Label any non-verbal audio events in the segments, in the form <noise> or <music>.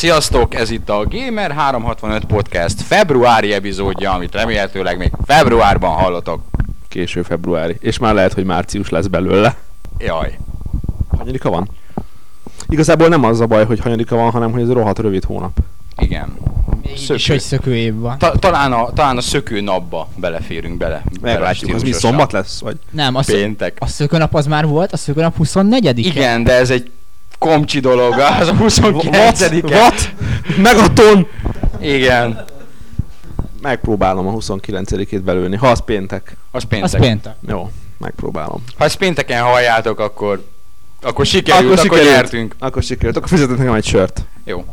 Sziasztok, ez itt a Gamer 365 Podcast februári epizódja, amit remélhetőleg még februárban hallotok. Késő februári. És már lehet, hogy március lesz belőle. Jaj. Hanyadika van? Igazából nem az a baj, hogy hanyadika van, hanem hogy ez rohadt rövid hónap. Igen. Szökő. hogy szökő év van. Ta- talán, a, talán a szökő napba beleférünk bele. Meglátjuk, az mi szombat lesz? Vagy? Nem, a, szö- Péntek. a szökőnap az már volt, a szökőnap 24 Igen, de ez egy komcsi dolog, az a 29 What? Megaton! Igen, Megpróbálom a 29-ét belőni, ha az péntek. az Az péntek. péntek. Jó, megpróbálom. Ha ezt pénteken halljátok, akkor akkor sikerült, akkor, akkor sikerült. nyertünk. Akkor sikerült. Akkor fizetek nekem egy sört. Jó,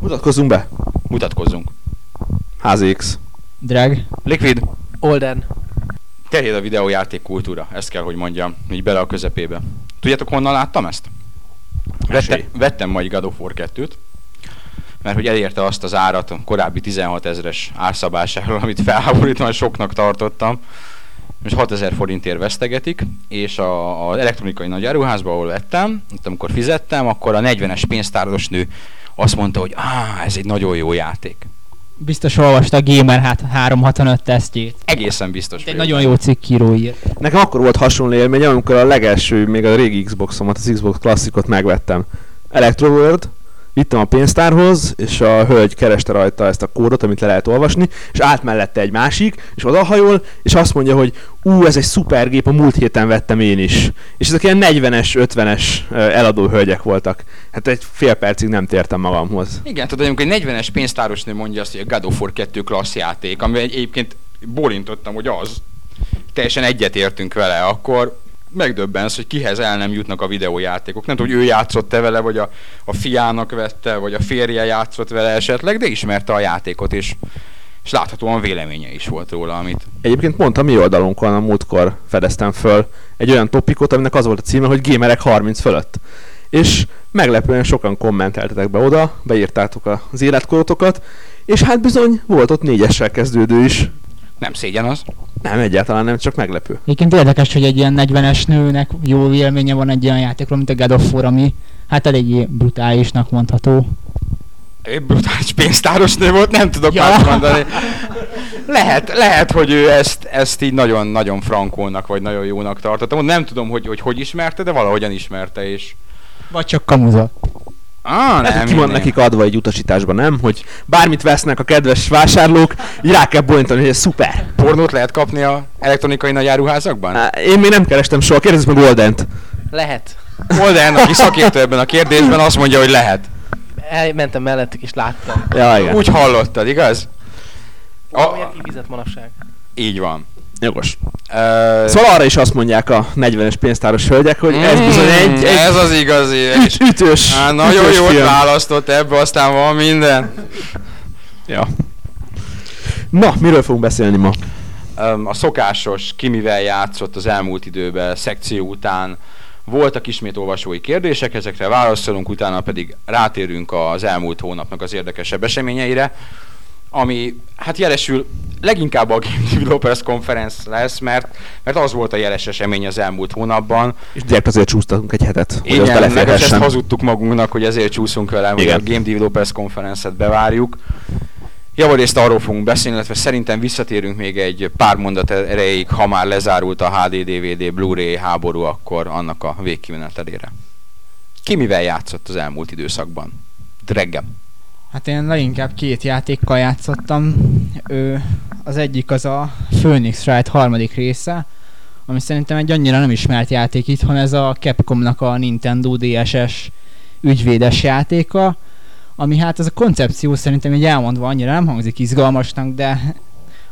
Mutatkozzunk be. mutatkozzunk. Házi X. Drag. Liquid, Olden. terjed a videójáték kultúra, ezt kell, hogy mondjam, így bele a közepébe. Tudjátok, honnan láttam ezt? Mesélj. vettem majd God of War 2-t, mert hogy elérte azt az árat a korábbi 16 ezeres árszabásáról, <laughs> amit felháborítóan soknak tartottam. Most 6000 forintért vesztegetik, és az elektronikai nagy áruházban, ahol vettem, ott amikor fizettem, akkor a 40-es pénztáros nő azt mondta, hogy ah, ez egy nagyon jó játék. Biztos olvasta a Gamer hát 365 tesztjét. Egészen biztos Itt egy nagyon jó cikkíró írt. Nekem akkor volt hasonló élmény, amikor a legelső, még a régi Xboxomat, az Xbox klasszikot megvettem. Electroworld, vittem a pénztárhoz, és a hölgy kereste rajta ezt a kódot, amit le lehet olvasni, és állt mellette egy másik, és odahajol, és azt mondja, hogy ú, ez egy szuper gép, a múlt héten vettem én is. És ezek ilyen 40-es, 50-es ö, eladó hölgyek voltak. Hát egy fél percig nem tértem magamhoz. Igen, tudod, amikor egy 40-es pénztárosnő mondja azt, hogy a God of War 2 klassz játék, ami egy- egyébként bólintottam, hogy az, teljesen egyetértünk vele, akkor megdöbbensz, hogy kihez el nem jutnak a videójátékok. Nem tudom, hogy ő játszott-e vele, vagy a, a fiának vette, vagy a férje játszott vele esetleg, de ismerte a játékot, és, és láthatóan véleménye is volt róla, amit... Egyébként pont a mi oldalunkon a múltkor fedeztem föl egy olyan topikot, aminek az volt a címe, hogy Gamerek 30 fölött. És meglepően sokan kommenteltetek be oda, beírtátok az életkorotokat, és hát bizony volt ott négyessel kezdődő is. Nem szégyen az. Nem, egyáltalán nem, csak meglepő. Egyébként érdekes, hogy egy ilyen 40-es nőnek jó véleménye van egy olyan játékról, mint a God of War, ami hát eléggé brutálisnak mondható. Egy brutális pénztáros nő volt, nem tudok Ja. más mondani. Lehet, lehet, hogy ő ezt, ezt így nagyon-nagyon frankónak, vagy nagyon jónak tartotta. Nem tudom, hogy, hogy hogy ismerte, de valahogyan ismerte, és... Vagy csak kamuza. Ah, Nem, nem, ki van nem. nekik adva egy utasításban, nem? Hogy bármit vesznek a kedves vásárlók, így rá kell bolintani, hogy ez szuper. Pornót lehet kapni a elektronikai nagyáruházakban? Én még nem kerestem soha, kérdezz meg Oldent. Lehet. Holden, aki szakértő ebben a kérdésben, azt mondja, hogy lehet. Elmentem mellettük és láttam. Ja, igen. Úgy hallottad, igaz? A, Amiért kifizet manapság. így van. Jogos. Uh, Szóval arra is azt mondják a 40-es pénztáros hölgyek, hogy ez bizony egy, egy Ez az igazi. üt, ütős, Á, nagyon ütős jót film. választott ebbe, aztán van minden. Ja. Na, miről fogunk beszélni ma? A szokásos, ki mivel játszott az elmúlt időben szekció után voltak ismét olvasói kérdések, ezekre válaszolunk, utána pedig rátérünk az elmúlt hónapnak az érdekesebb eseményeire, ami hát jelesül leginkább a Game Developers Conference lesz, mert, mert az volt a jeles esemény az elmúlt hónapban. És direkt azért csúsztatunk egy hetet, hogy az Igen, meg ezt hazudtuk magunknak, hogy ezért csúszunk vele, hogy a Igen. Game Developers Conference-et bevárjuk. Javarészt arról fogunk beszélni, illetve szerintem visszatérünk még egy pár mondat erejéig, ha már lezárult a HD, DVD, Blu-ray háború, akkor annak a végkimenetelére. Ki mivel játszott az elmúlt időszakban? Dreggem. Hát én leginkább két játékkal játszottam. Ő, az egyik az a Phoenix Wright harmadik része, ami szerintem egy annyira nem ismert játék itthon, ez a Capcomnak a Nintendo DSS ügyvédes játéka, ami hát ez a koncepció szerintem egy elmondva annyira nem hangzik izgalmasnak, de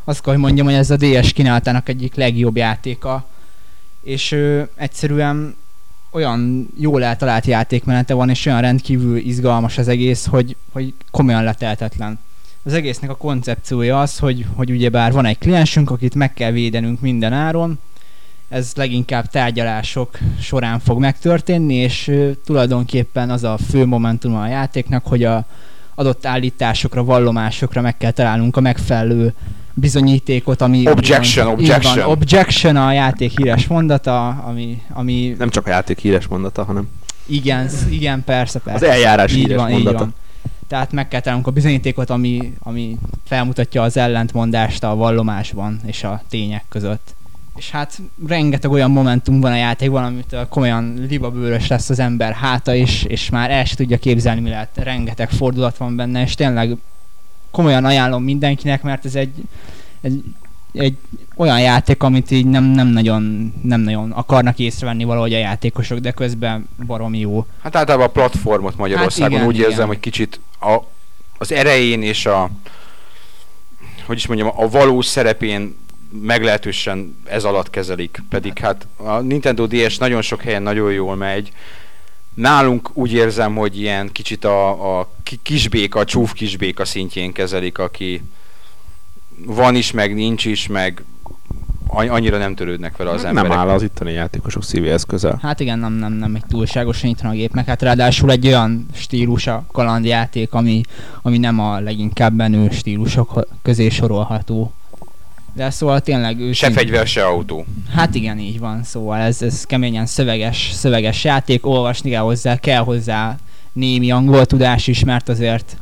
azt kell, hogy mondjam, hogy ez a DS kínálatának egyik legjobb játéka, és ő, egyszerűen olyan jól eltalált játékmenete van, és olyan rendkívül izgalmas az egész, hogy, hogy komolyan leteltetlen. Az egésznek a koncepciója az, hogy, hogy ugyebár van egy kliensünk, akit meg kell védenünk minden áron, ez leginkább tárgyalások során fog megtörténni, és tulajdonképpen az a fő momentum a játéknak, hogy a adott állításokra, vallomásokra meg kell találnunk a megfelelő bizonyítékot, ami... Objection, van, objection. objection a játék híres mondata, ami, ami Nem csak a játék híres mondata, hanem igen, igen, persze, persze. az eljárás így híres van, mondata. Így van. Tehát meg kell találnunk a bizonyítékot, ami, ami felmutatja az ellentmondást a vallomásban és a tények között. És hát rengeteg olyan momentum van a játékban, amit komolyan libabőrös lesz az ember háta is, és már el se tudja képzelni, mi lehet. Rengeteg fordulat van benne, és tényleg komolyan ajánlom mindenkinek, mert ez egy, egy, egy olyan játék, amit így nem, nem, nagyon, nem nagyon akarnak észrevenni valahogy a játékosok, de közben baromi jó. Hát általában a platformot Magyarországon Hát igen, úgy érzem, igen. hogy kicsit a, az erején és a hogy is mondjam, a valós szerepén meglehetősen ez alatt kezelik, pedig hát a Nintendo DS nagyon sok helyen nagyon jól megy. Nálunk úgy érzem, hogy ilyen kicsit a, a ki- kisbéka, a csúf kisbéka szintjén kezelik, aki van is, meg nincs is, meg an- annyira nem törődnek vele az nem emberek. áll az itteni játékosok szívéhez közel. Hát igen, nem, nem, nem egy túlságosan nyitran a gép, meg hát ráadásul egy olyan stílus a kalandjáték, ami, ami nem a leginkább menő stílusok közé sorolható. De szóval tényleg Se őszintén- fegyver, se autó. Hát igen, így van, szóval ez, ez keményen szöveges, szöveges játék, olvasni kell hozzá, kell hozzá némi angol tudás is, mert azért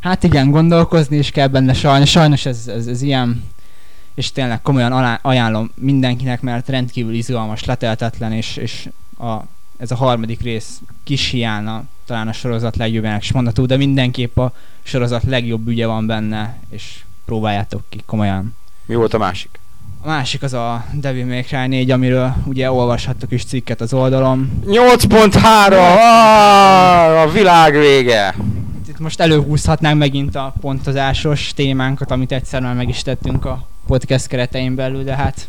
hát igen, gondolkozni is kell benne, sajnos, sajnos ez, ez, ez ilyen, és tényleg komolyan alá, ajánlom mindenkinek, mert rendkívül izgalmas, leteltetlen, és, és a, ez a harmadik rész kis hiána talán a sorozat legjobbjának is mondható, de mindenképp a sorozat legjobb ügye van benne, és próbáljátok ki komolyan. Mi volt a másik? A másik az a Devil May Cry 4, amiről ugye olvashattok is cikket az oldalon. 8.3! Ah, a világ vége! Itt most előhúzhatnánk megint a pontozásos témánkat, amit egyszer már meg is tettünk a podcast keretein belül, de hát hát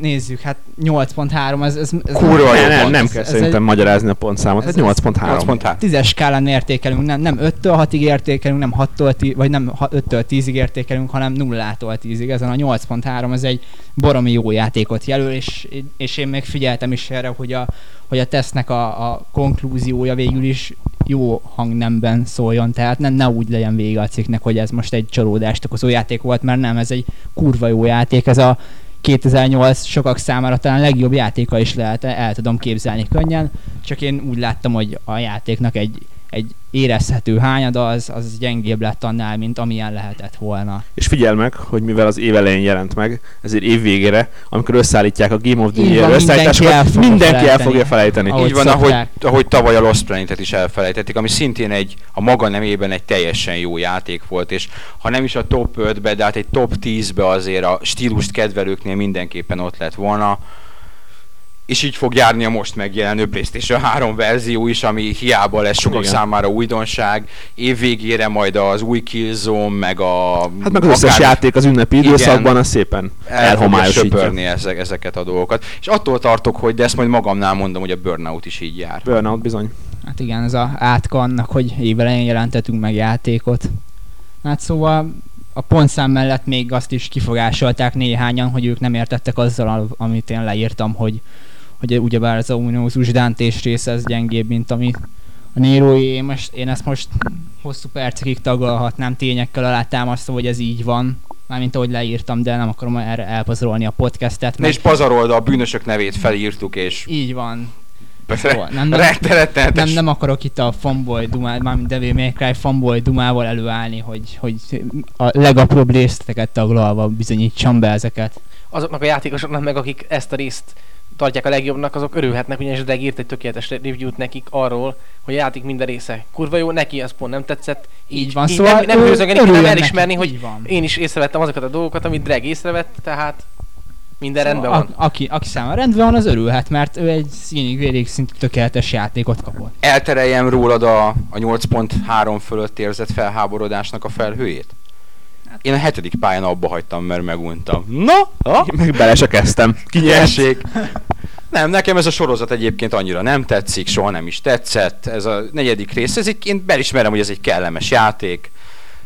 nézzük, hát 8.3, ez, ez, ez Kurva jó Nem, nem, nem Ez- kell ez szerintem egy- magyarázni a pontszámot. ez- Hát 8.3. 8.3. tízes skálán értékelünk, nem, nem 5-től 6-ig értékelünk, nem 6-tól 10, vagy nem 5-től 10-ig értékelünk, hanem 0-tól 10-ig. Ezen a 8.3 ez egy baromi jó játékot jelöl, és, és én még figyeltem is erre, hogy a, hogy a tesznek a, a konklúziója végül is jó hangnemben szóljon, tehát ne, ne úgy legyen vége a cikknek, hogy ez most egy csalódást okozó játék volt, mert nem, ez egy kurva jó játék, ez a 2008 sokak számára talán legjobb játéka is lehet, el tudom képzelni könnyen, csak én úgy láttam, hogy a játéknak egy, egy érezhető hányada az, az gyengébb lett annál, mint amilyen lehetett volna. És figyel meg, hogy mivel az év elején jelent meg, ezért év végére, amikor összeállítják a Game of the Year összeállításokat, mindenki el fogja mindenki el felejteni. fogja felejteni. Ahogy Így van, ahogy, szokták. ahogy tavaly a Lost Planet-et is elfelejtették, ami szintén egy, a maga nemében egy teljesen jó játék volt, és ha nem is a top 5-be, de hát egy top 10-be azért a stílust kedvelőknél mindenképpen ott lett volna. És így fog járni a most megjelenő PlayStation 3 verzió is, ami hiába lesz sokak Igen. számára újdonság. Év végére majd az új Killzone, meg a... Hát meg az összes akár- játék az ünnepi Igen. időszakban, az szépen elhomályosítja. ezek, ezeket a dolgokat. És attól tartok, hogy de ezt majd magamnál mondom, hogy a Burnout is így jár. Burnout bizony. Hát igen, ez a átka annak, hogy évelején jelentettünk meg játékot. Hát szóval a pontszám mellett még azt is kifogásolták néhányan, hogy ők nem értettek azzal, amit én leírtam, hogy, hogy ugyebár ez a unózus dántés része ez gyengébb, mint ami a Nérói, én, most, én ezt most hosszú percekig tagolhatnám tényekkel alátámasztva, hogy ez így van. Mármint ahogy leírtam, de nem akarom erre elpazarolni a podcastet. Meg- is pazarold, a bűnösök nevét felírtuk, és Így van. Szóval nem, nem, nem, nem akarok itt a fanboy dumál, mármint Devil May Cry fanboy dumával előállni, hogy, hogy a legapróbb részleteket taglalva bizonyítsam be ezeket. Azoknak a játékosoknak meg, akik ezt a részt tartják a legjobbnak, azok örülhetnek, ugyanis Dreg írt egy tökéletes review-t nekik arról, hogy a játék minden része kurva jó, neki az pont nem tetszett. Így van, így szóval nem, nem hőzögeni, hanem elismerni, neki, hogy van. én is észrevettem azokat a dolgokat, amit Dreg észrevett, tehát minden Szóval rendben van. A, aki, aki számára rendben van, az örülhet, mert ő egy színig vérig szintű tökéletes játékot kapott. Eltereljem rólad a, a 8.3 fölött érzett felháborodásnak a felhőjét? Én a hetedik pályán abba hagytam, mert meguntam. Na? Ha? Én meg bele se kezdtem. Kinyert. <laughs> Nem, nekem ez a sorozat egyébként annyira nem tetszik, soha nem is tetszett. Ez a negyedik rész, ez egy, én belismerem, hogy ez egy kellemes játék.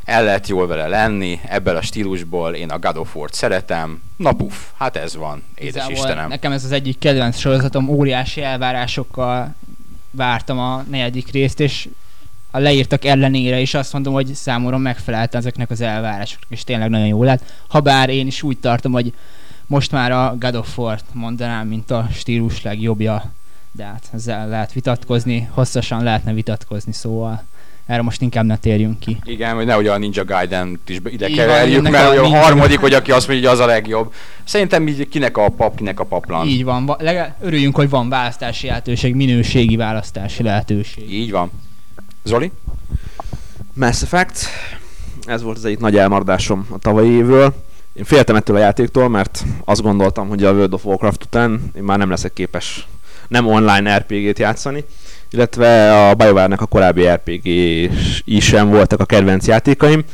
El lehet jól vele lenni, ebből a stílusból én a God of War-t szeretem. Na puf, hát ez van, édes Igazából Istenem. Nekem ez az egyik kedvenc sorozatom, óriási elvárásokkal vártam a negyedik részt, és a leírtak ellenére is azt mondom, hogy számomra megfelelt ezeknek az elvárásoknak, és tényleg nagyon jó lett. Habár én is úgy tartom, hogy most már a God of War-t mondanám, mint a stílus legjobbja, de hát ezzel lehet vitatkozni, hosszasan lehetne vitatkozni, szóval erre most inkább ne térjünk ki. Igen, hogy nehogy a Ninja gaiden is ide Így keverjük, mert a a harmadik, hogy aki azt mondja, hogy az a legjobb. Szerintem így kinek a pap, kinek a paplan. Így van, va- legalább örüljünk, hogy van választási lehetőség, minőségi választási lehetőség. Így van. Zoli? Mass Effect. Ez volt az egyik nagy elmaradásom a tavalyi évről. Én féltem ettől a játéktól, mert azt gondoltam, hogy a World of Warcraft után én már nem leszek képes nem online RPG-t játszani, illetve a BioWare-nek a korábbi rpg is sem voltak a kedvenc játékaim.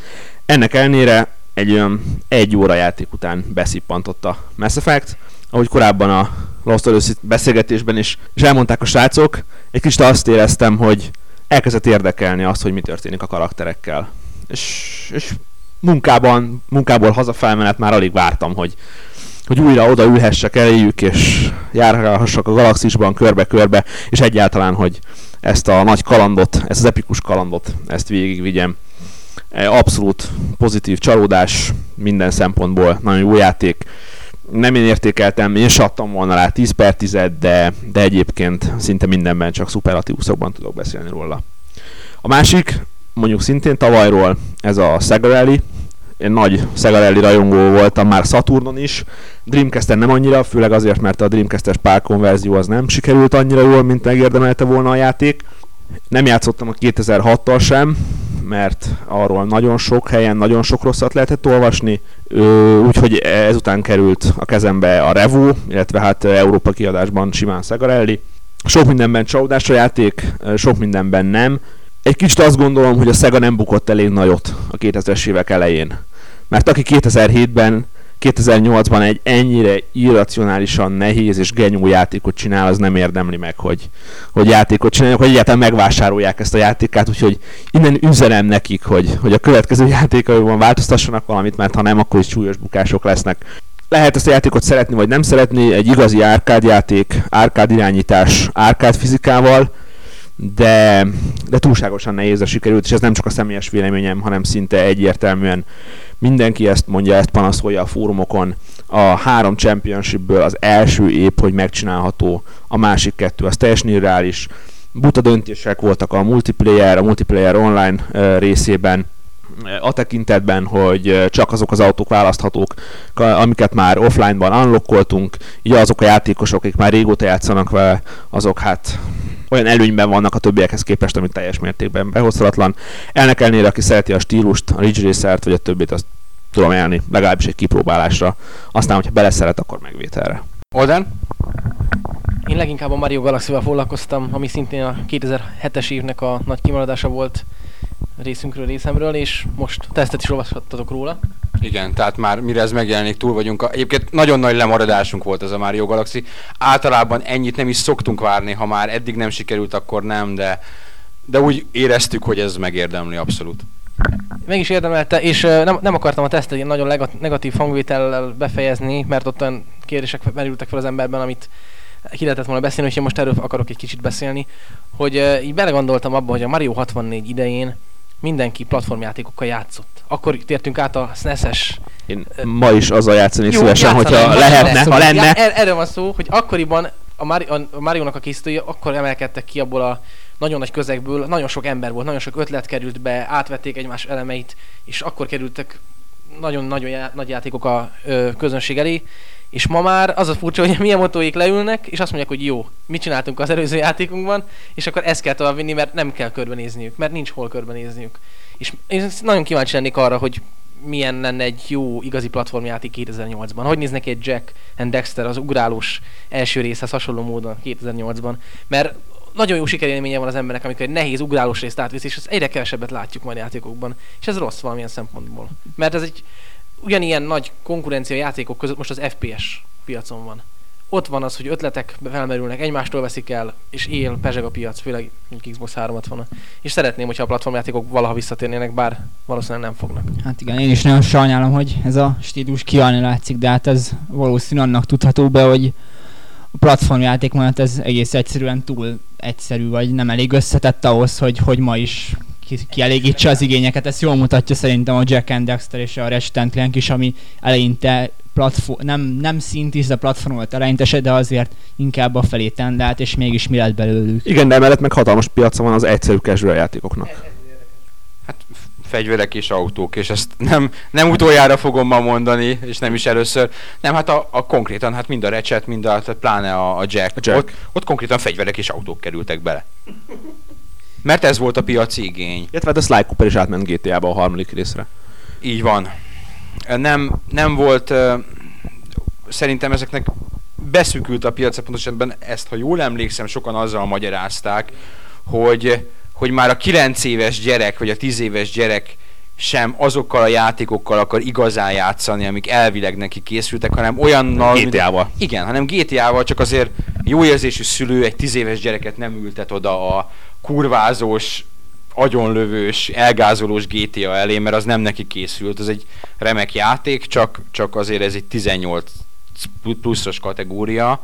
Ennek ellenére egy olyan egy óra játék után beszippantott a Mass Effect, ahogy korábban a Lost Odyssey beszélgetésben is, és elmondták a srácok, egy kicsit azt éreztem, hogy elkezdett érdekelni azt, hogy mi történik a karakterekkel. És, és munkában, munkából hazafelmenet már alig vártam, hogy, hogy újra oda ülhessek eléjük, és járhassak a galaxisban körbe-körbe, és egyáltalán, hogy ezt a nagy kalandot, ezt az epikus kalandot, ezt végigvigyem. E, Abszolút pozitív csalódás minden szempontból, nagyon jó játék. Nem én értékeltem, én se adtam volna rá 10 per 10 de, de egyébként szinte mindenben csak szuperlatívuszokban tudok beszélni róla. A másik, mondjuk szintén tavalyról, ez a Sega Rally. Én nagy Sega Rally rajongó voltam már Saturnon is, Dreamcast-en nem annyira, főleg azért, mert a Dreamcast-es párkonverzió az nem sikerült annyira jól, mint megérdemelte volna a játék. Nem játszottam a 2006-tal sem, mert arról nagyon sok helyen nagyon sok rosszat lehetett olvasni, úgyhogy ezután került a kezembe a Revo, illetve hát Európa kiadásban simán Sega Rally. Sok mindenben csalódás a játék, sok mindenben nem. Egy kicsit azt gondolom, hogy a Sega nem bukott elég nagyot a 2000-es évek elején. Mert aki 2007-ben 2008-ban egy ennyire irracionálisan nehéz és genyó játékot csinál, az nem érdemli meg, hogy, hogy játékot csinálják, hogy egyáltalán megvásárolják ezt a játékát, úgyhogy innen üzenem nekik, hogy, hogy a következő játékaiban változtassanak valamit, mert ha nem, akkor is súlyos bukások lesznek. Lehet ezt a játékot szeretni vagy nem szeretni, egy igazi árkád játék, árkád irányítás, árkád fizikával, de, de túlságosan nehézre sikerült, és ez nem csak a személyes véleményem, hanem szinte egyértelműen mindenki ezt mondja, ezt panaszolja a fórumokon. A három championshipből az első épp, hogy megcsinálható, a másik kettő az teljesen irreális. Buta döntések voltak a multiplayer, a multiplayer online részében, a tekintetben, hogy csak azok az autók választhatók, amiket már offline-ban unlockoltunk, így azok a játékosok, akik már régóta játszanak vele, azok hát olyan előnyben vannak a többiekhez képest, amit teljes mértékben behozhatatlan. Ennek ellenére, aki szereti a stílust, a Ridge Racer-t, vagy a többit, azt tudom élni, legalábbis egy kipróbálásra. Aztán, hogyha beleszeret, akkor megvételre. Olden? Én leginkább a Mario Galaxy-val foglalkoztam, ami szintén a 2007-es évnek a nagy kimaradása volt részünkről, részemről, és most tesztet is olvashattatok róla. Igen, tehát már mire ez megjelenik, túl vagyunk. Egyébként nagyon nagy lemaradásunk volt ez a Mario Galaxy. Általában ennyit nem is szoktunk várni, ha már eddig nem sikerült, akkor nem, de, de úgy éreztük, hogy ez megérdemli abszolút. Meg is érdemelte, és nem, nem akartam a tesztet ilyen nagyon negatív hangvétellel befejezni, mert ott olyan kérdések merültek fel az emberben, amit ki lehetett volna beszélni, és én most erről akarok egy kicsit beszélni, hogy ö, így belegondoltam abba, hogy a Mario 64 idején mindenki platformjátékokkal játszott. Akkor tértünk át a SNES-es Én ma is azzal játszani Jó, szívesen, hogyha lehetne, ha lenne. Já, er, erről van szó, hogy akkoriban a, Mari, a Mario-nak a készítői akkor emelkedtek ki abból a nagyon nagy közegből, nagyon sok ember volt, nagyon sok ötlet került be, átvették egymás elemeit, és akkor kerültek nagyon-nagyon já- nagy játékok a ö, közönség elé, és ma már az a furcsa, hogy milyen motóik leülnek, és azt mondják, hogy jó, mit csináltunk az előző játékunkban, és akkor ezt kell továbbvinni, mert nem kell körbenézniük, mert nincs hol körbenézniük. És én nagyon kíváncsi lennék arra, hogy milyen lenne egy jó, igazi platformjáték 2008-ban. Hogy néz neki egy Jack and Dexter, az ugrálós első részhez hasonló módon 2008-ban. Mert nagyon jó sikerélménye van az embernek, amikor egy nehéz ugrálós részt átvisz, és ezt egyre kevesebbet látjuk majd játékokban. És ez rossz valamilyen szempontból. Mert ez egy ugyanilyen nagy konkurencia játékok között most az FPS piacon van. Ott van az, hogy ötletek felmerülnek, egymástól veszik el, és él, pezseg a piac, főleg mondjuk Xbox 360 És szeretném, hogyha a platformjátékok valaha visszatérnének, bár valószínűleg nem fognak. Hát igen, én is nagyon sajnálom, hogy ez a stílus kialni látszik, de hát ez valószínűleg annak tudható be, hogy a platformjáték mellett ez egész egyszerűen túl egyszerű, vagy nem elég összetett ahhoz, hogy, hogy ma is kielégítse az igényeket. Ezt jól mutatja szerintem a Jack and Dexter és a Ratchet Clank is, ami eleinte platform, nem, nem szintis, de platform volt eleinte de azért inkább a felé tendált, és mégis mi lett belőlük. Igen, de emellett meg hatalmas piaca van az egyszerű casual játékoknak. fegyverek és autók, és ezt nem, nem utoljára fogom ma mondani, és nem is először. Nem, hát a, a konkrétan, hát mind a recset, mind a, tehát pláne a, a jack, A jack. Ott, ott konkrétan fegyverek és autók kerültek bele. Mert ez volt a piaci igény. Illetve hát a Sly Cooper is átment GTA-ba a harmadik részre. Így van. Nem, nem volt, ö, szerintem ezeknek beszűkült a piac, pontosabban ezt, ha jól emlékszem, sokan azzal magyarázták, hogy, hogy már a 9 éves gyerek, vagy a 10 éves gyerek sem azokkal a játékokkal akar igazán játszani, amik elvileg neki készültek, hanem olyannal... mint- GTA-val. Igen, hanem GTA-val csak azért jó érzésű szülő egy 10 éves gyereket nem ültet oda a kurvázós, agyonlövős, elgázolós GTA elé, mert az nem neki készült, az egy remek játék, csak, csak azért ez egy 18 pluszos kategória,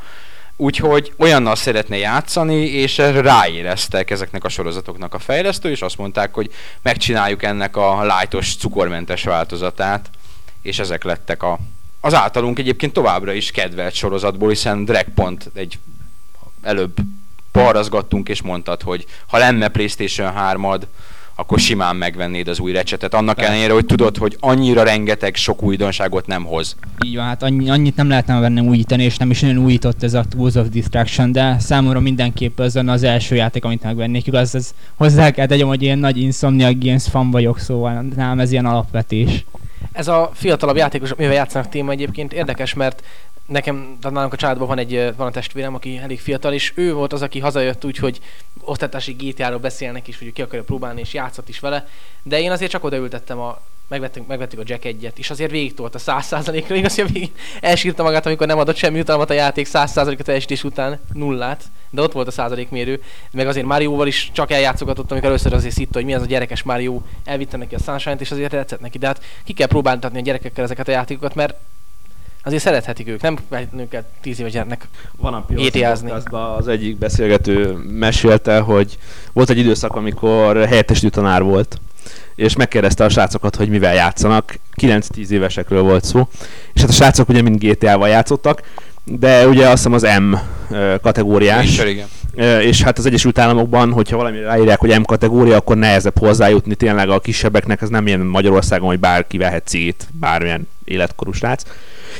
úgyhogy olyannal szeretne játszani, és ráéreztek ezeknek a sorozatoknak a fejlesztő, és azt mondták, hogy megcsináljuk ennek a lightos, cukormentes változatát, és ezek lettek a, az általunk egyébként továbbra is kedvelt sorozatból, hiszen Dragpont egy előbb parrazgattunk és mondtad, hogy ha lenne PlayStation 3-ad, akkor simán megvennéd az új recsetet. Annak Persze. ellenére, hogy tudod, hogy annyira rengeteg sok újdonságot nem hoz. Így van, hát annyi, annyit nem lehetne benne újítani, és nem is nagyon újított ez a Tools of Distraction, de számomra mindenképp az az első játék, amit megvennék. Igaz, ez hozzá kell tegyem, hogy én nagy Insomniac Games fan vagyok, szóval nálam ez ilyen alapvetés. Ez a fiatalabb játékos, mivel játszanak téma egyébként érdekes, mert nekem, tehát nálunk a családban van egy, van a testvérem, aki elég fiatal, és ő volt az, aki hazajött úgy, hogy osztatási GTA-ról beszélnek is, hogy ki akarja próbálni, és játszott is vele, de én azért csak odaültettem a megvettük, megvettük a Jack egyet, és azért végig tolt a 100%-ra, igaz, hogy végig elsírta magát, amikor nem adott semmi utalmat a játék 100%-a teljesítés után, nullát, de ott volt a százalékmérő, meg azért Márióval is csak eljátszogatott, amikor először azért szitta, hogy mi az a gyerekes Mário, elvitte neki a Sunshine-t, és azért tetszett neki, de hát ki kell próbáltatni a gyerekekkel ezeket a játékokat, mert azért szerethetik ők, nem kell 10 éves gyereknek. Van a GTA-zni. podcastban az egyik beszélgető mesélte, hogy volt egy időszak, amikor helyettesítő tanár volt, és megkérdezte a srácokat, hogy mivel játszanak. 9-10 évesekről volt szó. És hát a srácok ugye mind GTA-val játszottak, de ugye azt hiszem az M kategóriás. És, igen. És hát az Egyesült Államokban, hogyha valami ráírják, hogy M kategória, akkor nehezebb hozzájutni tényleg a kisebbeknek, ez nem ilyen Magyarországon, hogy bárki vehet cégét, bármilyen életkorú srác.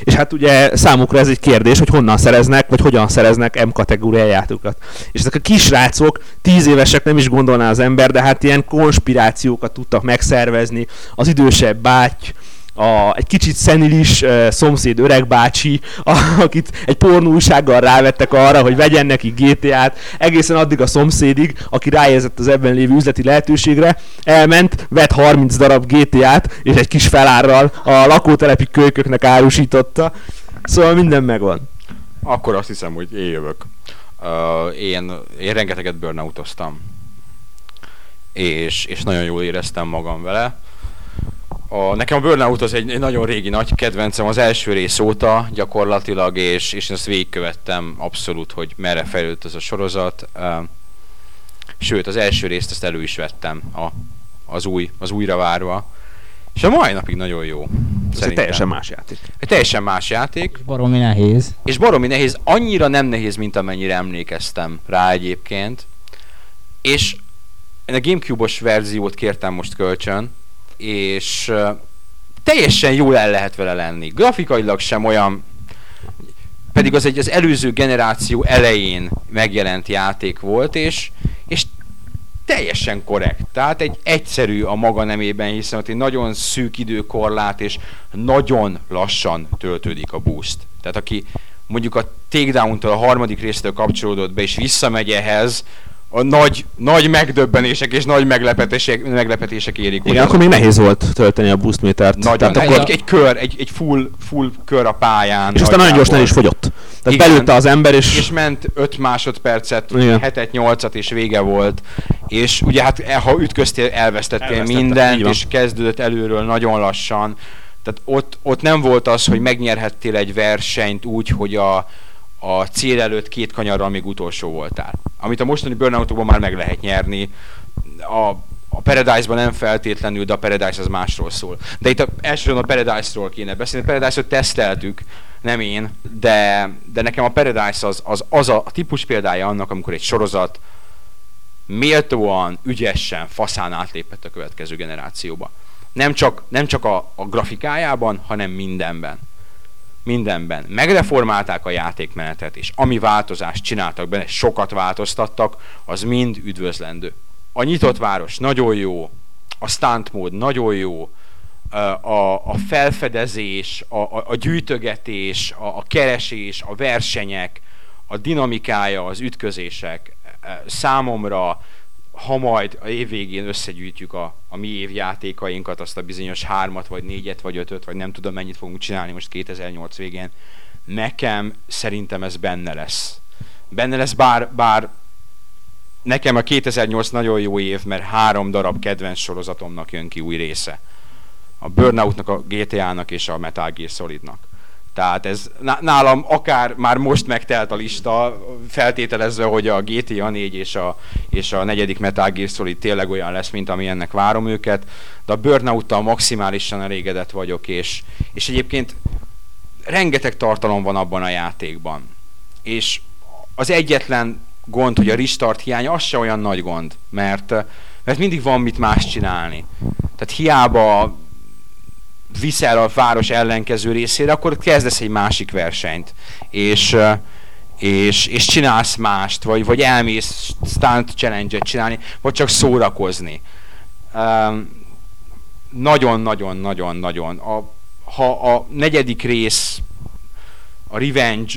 És hát ugye számukra ez egy kérdés, hogy honnan szereznek, vagy hogyan szereznek M kategóriá játékokat. És ezek a kisrácok, tíz évesek nem is gondolná az ember, de hát ilyen konspirációkat tudtak megszervezni. Az idősebb báty, a, egy kicsit szenilis uh, szomszéd öreg bácsi, a, akit egy pornóúsággal rávettek arra, hogy vegyen neki GTA-t, egészen addig a szomszédig, aki ráérzett az ebben lévő üzleti lehetőségre, elment, vett 30 darab GTA-t, és egy kis felárral a lakótelepi kölyköknek árusította. Szóval minden megvan. Akkor azt hiszem, hogy én jövök. Uh, én, én rengeteget burnoutoztam. És, és nagyon jól éreztem magam vele. A, nekem a Burnout az egy, egy nagyon régi nagy kedvencem az első rész óta gyakorlatilag, és, és azt végigkövettem abszolút, hogy merre fejlődött ez a sorozat. Sőt, az első részt ezt elő is vettem a, az, új, az újra várva. És a mai napig nagyon jó. Ez egy teljesen más játék. Egy teljesen más játék. Baromi nehéz. És baromi nehéz, annyira nem nehéz, mint amennyire emlékeztem rá egyébként. És én a Gamecube-os verziót kértem most kölcsön, és teljesen jól el lehet vele lenni. Grafikailag sem olyan, pedig az egy az előző generáció elején megjelent játék volt, és, és teljesen korrekt. Tehát egy egyszerű a maga nemében, hiszen ott egy nagyon szűk időkorlát, és nagyon lassan töltődik a boost. Tehát aki mondjuk a Takedown-tól a harmadik résztől kapcsolódott be, és visszamegy ehhez, a nagy, nagy megdöbbenések és nagy meglepetések, meglepetések érik. Igen, akkor még nehéz volt tölteni a boost métert. nagyon, Tehát akkor, egy, egy kör, egy, egy full, full kör a pályán. és aztán nagyon gyorsan el is fogyott. Tehát Igen. belőtte az ember, és, És ment 5 másodpercet, Igen. 7 8-at és vége volt. És ugye hát e- ha ütköztél, elvesztettél Elvesztettem, így mindent, és kezdődött előről nagyon lassan. Tehát ott, ott nem volt az, hogy megnyerhettél egy versenyt úgy, hogy a, a cél előtt két kanyarral még utolsó voltál. Amit a mostani burnoutokban már meg lehet nyerni. A, a Paradise-ban nem feltétlenül, de a Paradise az másról szól. De itt a, elsősorban a Paradise-ról kéne beszélni. A Paradise-ot teszteltük, nem én, de, de nekem a Paradise az, az, az a típus példája annak, amikor egy sorozat méltóan, ügyesen, faszán átlépett a következő generációba. Nem csak, nem csak a, a grafikájában, hanem mindenben. Mindenben. Megreformálták a játékmenetet, és ami változást csináltak benne, sokat változtattak, az mind üdvözlendő. A nyitott város nagyon jó, a stunt mód nagyon jó, a, a felfedezés, a, a, a gyűjtögetés, a, a keresés, a versenyek, a dinamikája, az ütközések számomra, ha majd a év végén összegyűjtjük a, a mi évjátékainkat, azt a bizonyos hármat, vagy négyet, vagy ötöt, vagy nem tudom mennyit fogunk csinálni most 2008 végén, nekem szerintem ez benne lesz. Benne lesz, bár, bár nekem a 2008 nagyon jó év, mert három darab kedvenc sorozatomnak jön ki új része. A Burnoutnak, a GTA-nak és a Metal Gear Solidnak. Tehát ez nálam akár már most megtelt a lista, feltételezve, hogy a GTA 4 és a, és a negyedik Metal Gear Solid tényleg olyan lesz, mint amilyennek várom őket, de a burnout maximálisan elégedett vagyok, és, és egyébként rengeteg tartalom van abban a játékban. És az egyetlen gond, hogy a restart hiánya, az se olyan nagy gond, mert, mert mindig van mit más csinálni. Tehát hiába viszel a város ellenkező részére, akkor kezdesz egy másik versenyt. És, és, és csinálsz mást, vagy, vagy elmész stunt challenge-et csinálni, vagy csak szórakozni. Nagyon-nagyon-nagyon-nagyon. A, ha a negyedik rész, a Revenge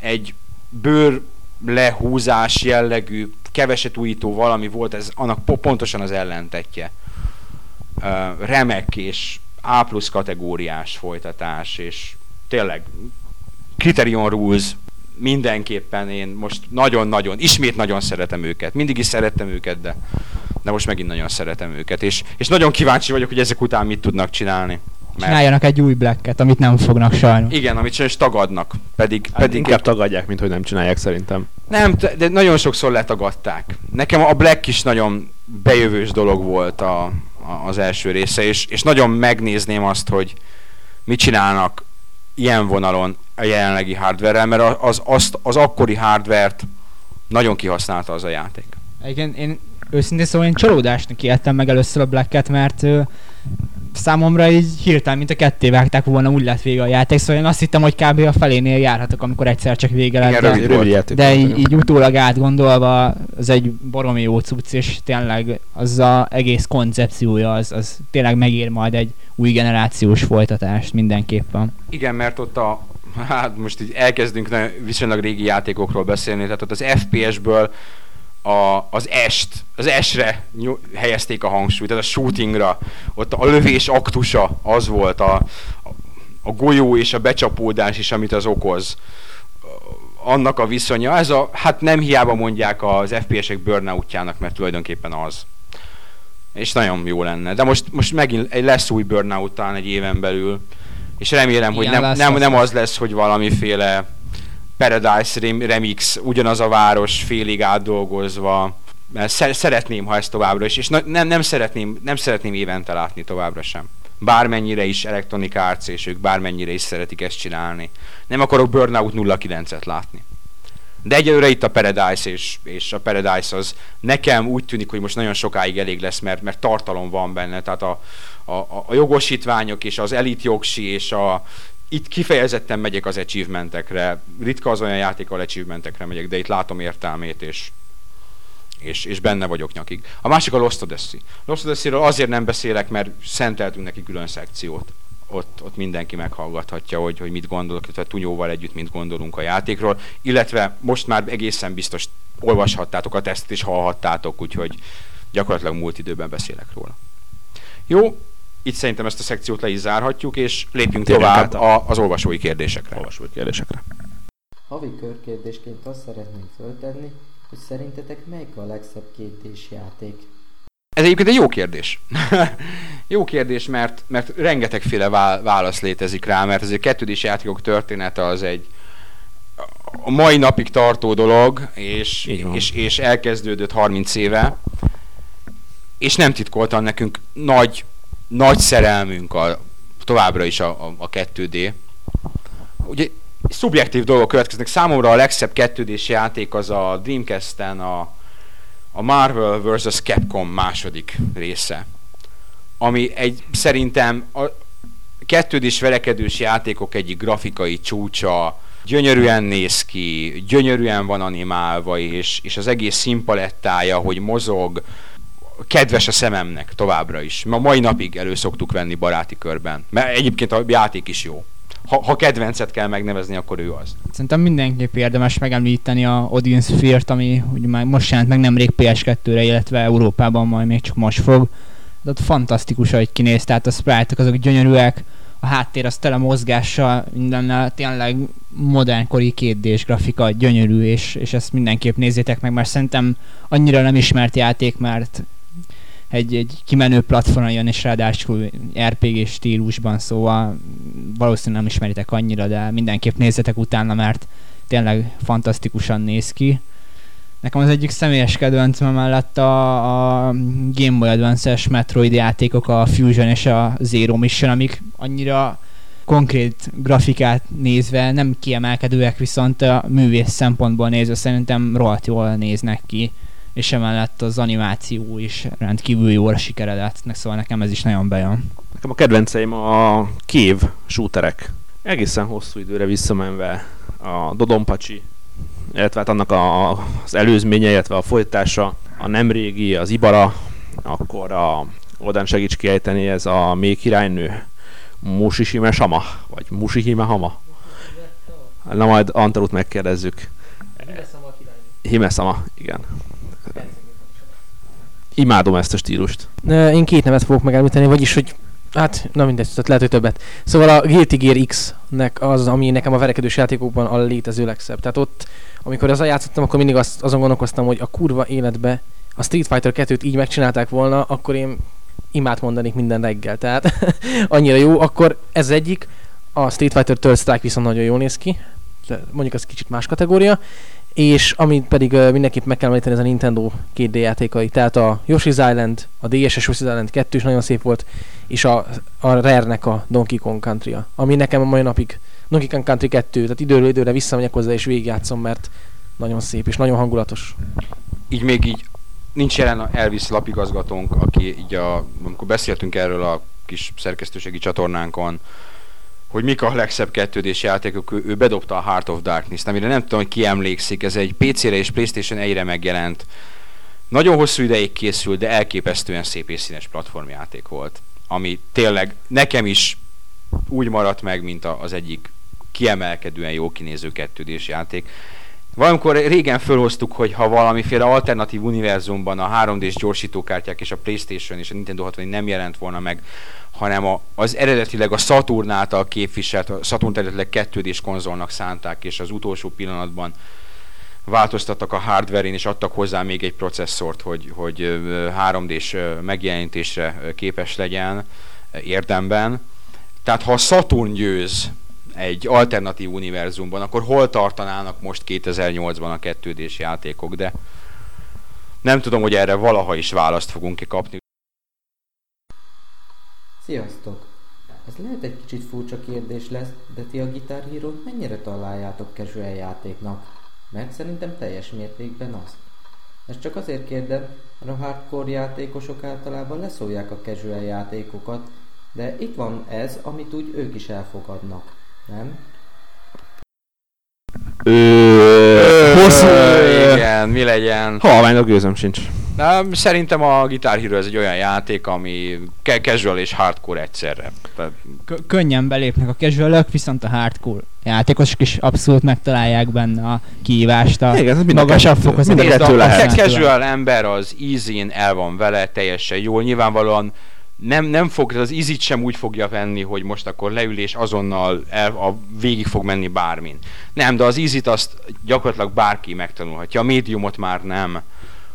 egy bőr lehúzás jellegű, keveset újító valami volt, ez annak pontosan az ellentetje. remek és a plusz kategóriás folytatás, és tényleg Criterion Rules mindenképpen én most nagyon-nagyon, ismét nagyon szeretem őket. Mindig is szerettem őket, de, de most megint nagyon szeretem őket. És, és nagyon kíváncsi vagyok, hogy ezek után mit tudnak csinálni. Mert... Csináljanak egy új blacket, amit nem fognak sajnos. Igen, amit sajnos tagadnak. Pedig, hát pedig inkább tagadják, mint hogy nem csinálják szerintem. Nem, de nagyon sokszor letagadták. Nekem a Black is nagyon bejövős dolog volt a, az első része, és, és nagyon megnézném azt, hogy mit csinálnak ilyen vonalon a jelenlegi hardware mert az, az, az akkori hardvert nagyon kihasználta az a játék. Igen, én őszintén szóval én csalódásnak éltem meg először a Black-et, mert számomra így hirtelen, mint a ketté vágták volna, úgy lett vége a játék, szóval én azt hittem, hogy kb. a felénél járhatok, amikor egyszer csak vége lett. Igen, rövid, rövid játék de így, így, utólag átgondolva, az egy baromi jó cucc, és tényleg az a egész koncepciója, az, az tényleg megér majd egy új generációs folytatást mindenképpen. Igen, mert ott a, hát most így elkezdünk viszonylag régi játékokról beszélni, tehát ott az FPS-ből a, az est, az esre helyezték a hangsúlyt, tehát a shootingra, ott a lövés aktusa az volt, a, a golyó és a becsapódás is, amit az okoz annak a viszonya, ez a, hát nem hiába mondják az FPS-ek burnoutjának, mert tulajdonképpen az. És nagyon jó lenne. De most, most megint lesz új burnout talán egy éven belül, és remélem, Igen, hogy nem, nem, nem az lesz, hogy valamiféle Paradise Remix, ugyanaz a város félig átdolgozva, mert szeretném, ha ez továbbra is, és nem, nem, szeretném, nem szeretném évente látni továbbra sem. Bármennyire is Electronic Arts, és ők bármennyire is szeretik ezt csinálni. Nem akarok Burnout 09-et látni. De egyelőre itt a Paradise, és, és a Paradise az nekem úgy tűnik, hogy most nagyon sokáig elég lesz, mert, mert tartalom van benne, tehát a, a, a jogosítványok, és az elit jogsi, és a, itt kifejezetten megyek az achievementekre. Ritka az olyan játék, ahol achievementekre megyek, de itt látom értelmét, és, és, és benne vagyok nyakig. A másik a Lost Odyssey. Lost Odyssey-ről azért nem beszélek, mert szenteltünk neki külön szekciót. Ott, ott mindenki meghallgathatja, hogy, hogy mit gondolok, illetve Tunyóval együtt mit gondolunk a játékról, illetve most már egészen biztos olvashattátok a tesztet és hallhattátok, úgyhogy gyakorlatilag múlt időben beszélek róla. Jó, itt szerintem ezt a szekciót le is zárhatjuk, és lépjünk Térjünk tovább a, az olvasói kérdésekre. Olvasói kérdésekre. Havi körkérdésként azt szeretném föltenni, hogy szerintetek melyik a legszebb kétdés játék? Ez egyébként egy jó kérdés. <laughs> jó kérdés, mert, mert rengetegféle válasz létezik rá, mert azért kettődés játékok története az egy a mai napig tartó dolog, és, és, és elkezdődött 30 éve, és nem titkoltan nekünk nagy nagy szerelmünk a, továbbra is a, a, a 2D. Ugye szubjektív dolgok következnek. Számomra a legszebb 2 játék az a Dreamcast-en a, a Marvel vs. Capcom második része, ami egy szerintem a kettődés verekedős játékok egyik grafikai csúcsa, gyönyörűen néz ki, gyönyörűen van animálva, és, és az egész színpalettája, hogy mozog, kedves a szememnek továbbra is. Ma mai napig elő szoktuk venni baráti körben. Mert egyébként a játék is jó. Ha, ha kedvencet kell megnevezni, akkor ő az. Szerintem mindenképp érdemes megemlíteni a Odin Sphere-t, ami ugye már most jelent meg nemrég PS2-re, illetve Európában majd még csak most fog. De ott fantasztikus, hogy kinéz, tehát a sprite azok gyönyörűek, a háttér az tele mozgással, mindennel tényleg modernkori kétdés grafika, gyönyörű, és, és ezt mindenképp nézzétek meg, mert szerintem annyira nem ismert játék, mert egy, egy kimenő platformon jön, és ráadásul RPG stílusban, szóval valószínűleg nem ismeritek annyira, de mindenképp nézzetek utána, mert tényleg fantasztikusan néz ki. Nekem az egyik személyes kedvencem mellett a, a Game Boy Advance-es Metroid játékok, a Fusion és a Zero Mission, amik annyira konkrét grafikát nézve nem kiemelkedőek, viszont a művész szempontból nézve szerintem rohadt jól néznek ki és emellett az animáció is rendkívül jól sikeredett, szóval nekem ez is nagyon bejön. Nekem a kedvenceim a kév shooterek. Egészen hosszú időre visszamenve a Dodonpacsi, illetve hát annak a, az előzménye, illetve a folytása, a nemrégi, az Ibara, akkor a oldán segíts kiejteni, ez a még királynő, Musishime Sama, vagy Mushihime Hama. Na majd Antalut megkérdezzük. Hime Sama, igen. Imádom ezt a stílust. Én két nevet fogok megemlíteni, vagyis, hogy Hát, na mindegy, tehát lehet, hogy többet. Szóval a Guilty Gear X-nek az, ami nekem a verekedős játékokban a létező legszebb. Tehát ott, amikor ezzel játszottam, akkor mindig azt, azon gondolkoztam, hogy a kurva életbe a Street Fighter 2-t így megcsinálták volna, akkor én imát mondanék minden reggel. Tehát <laughs> annyira jó. Akkor ez egyik. A Street Fighter Third Strike viszont nagyon jól néz ki. Mondjuk az kicsit más kategória és amit pedig uh, mindenképp meg kell említeni, ez a Nintendo 2D játékai. Tehát a Yoshi's Island, a DSS Yoshi's Island 2 is nagyon szép volt, és a, a Rare-nek a Donkey Kong country -a, ami nekem a mai napig Donkey Kong Country 2, tehát időről időre visszamegyek hozzá és végigjátszom, mert nagyon szép és nagyon hangulatos. Így még így nincs jelen a Elvis lapigazgatónk, aki így a, amikor beszéltünk erről a kis szerkesztőségi csatornánkon, hogy mik a legszebb kettődés játékok, ő, ő bedobta a Heart of Darkness-t, amire nem tudom, hogy ki emlékszik, ez egy PC-re és Playstation 1-re megjelent. Nagyon hosszú ideig készült, de elképesztően szép és színes platformjáték volt, ami tényleg nekem is úgy maradt meg, mint az egyik kiemelkedően jó kinéző kettődés játék. Valamikor régen felhoztuk, hogy ha valamiféle alternatív univerzumban a 3D-s gyorsítókártyák és a Playstation és a Nintendo 60 nem jelent volna meg, hanem a, az eredetileg a Saturn által képviselt, a Saturn eredetileg kettődés konzolnak szánták, és az utolsó pillanatban változtattak a hardware-én, és adtak hozzá még egy processzort, hogy, hogy 3D-s megjelenítésre képes legyen érdemben. Tehát ha a Saturn győz egy alternatív univerzumban, akkor hol tartanának most 2008-ban a kettődés játékok, de nem tudom, hogy erre valaha is választ fogunk-e kapni. Sziasztok! Ez lehet egy kicsit furcsa kérdés lesz, de ti a Guitar hero mennyire találjátok casual játéknak? Mert szerintem teljes mértékben az. Ezt csak azért kérdem, mert a hardcore játékosok általában leszólják a casual játékokat, de itt van ez, amit úgy ők is elfogadnak, nem? Ö, hosszú. Igen, mi legyen. Halványnak gőzöm sincs. Na, szerintem a Guitar Hero ez egy olyan játék, ami casual és hardcore egyszerre. Tehát... könnyen belépnek a casual viszont a hardcore játékosok is abszolút megtalálják benne a kihívást, a Igen, ez mind magasabb fokozat. mind a kettő a, casual ember az easy el van vele, teljesen jól. Nyilvánvalóan nem, nem fog, az easy sem úgy fogja venni, hogy most akkor leül és azonnal el, a, végig fog menni bármin. Nem, de az easy azt gyakorlatilag bárki megtanulhatja. A médiumot már nem. A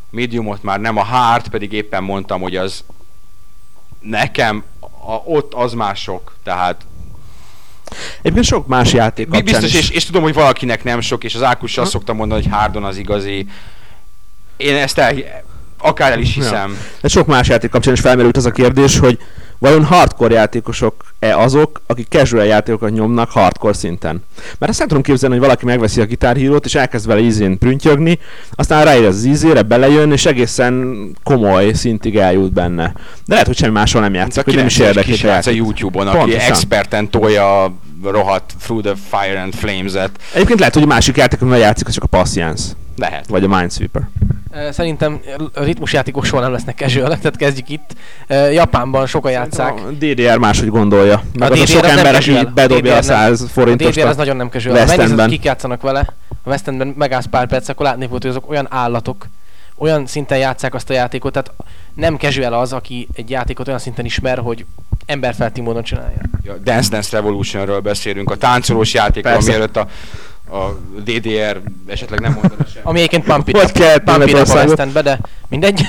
médiumot már nem. A hard pedig éppen mondtam, hogy az nekem a, ott az már sok. Tehát Egyébként sok más játék kapcsán Biztos, is. és, és tudom, hogy valakinek nem sok, és az Ákus azt szokta mondani, hogy Hardon az igazi. Én ezt el, akár el is hiszem. De sok más játék kapcsán is felmerült az a kérdés, hogy Vajon hardcore játékosok-e azok, akik casual játékokat nyomnak hardcore szinten? Mert azt nem tudom képzelni, hogy valaki megveszi a gitárhírót, és elkezd vele ízén prüntjögni, aztán ráír az ízére, belejön, és egészen komoly szintig eljut benne. De lehet, hogy semmi máshol nem játszik, hogy nem is érdekli a. YouTube-on, aki Pontosan. experten tolja rohadt Through the Fire and Flames-et. Egyébként lehet, hogy a másik játékon játszik, az csak a Passions, Lehet. vagy a Minesweeper. Szerintem a ritmusjátékok soha nem lesznek casual tehát kezdjük itt. Japánban sokan játszák. A DDR máshogy gondolja. Meg az a DDR sok az nem ember, aki bedobja a DDR nem. 100 A forintos. DDR az nagyon nem casual. Megnézed, kik játszanak vele, a West Endben megállsz pár perc, akkor látni volt, hogy azok olyan állatok, olyan szinten játszák azt a játékot, tehát nem casual az, aki egy játékot olyan szinten ismer, hogy emberfelti módon csinálja. A Dance Dance Revolutionről beszélünk, a táncolós játékról, Persze. mielőtt a, a DDR esetleg nem mondana sem. Ami egyébként Pump It Hogy kellett Pump It Endbe, de mindegy.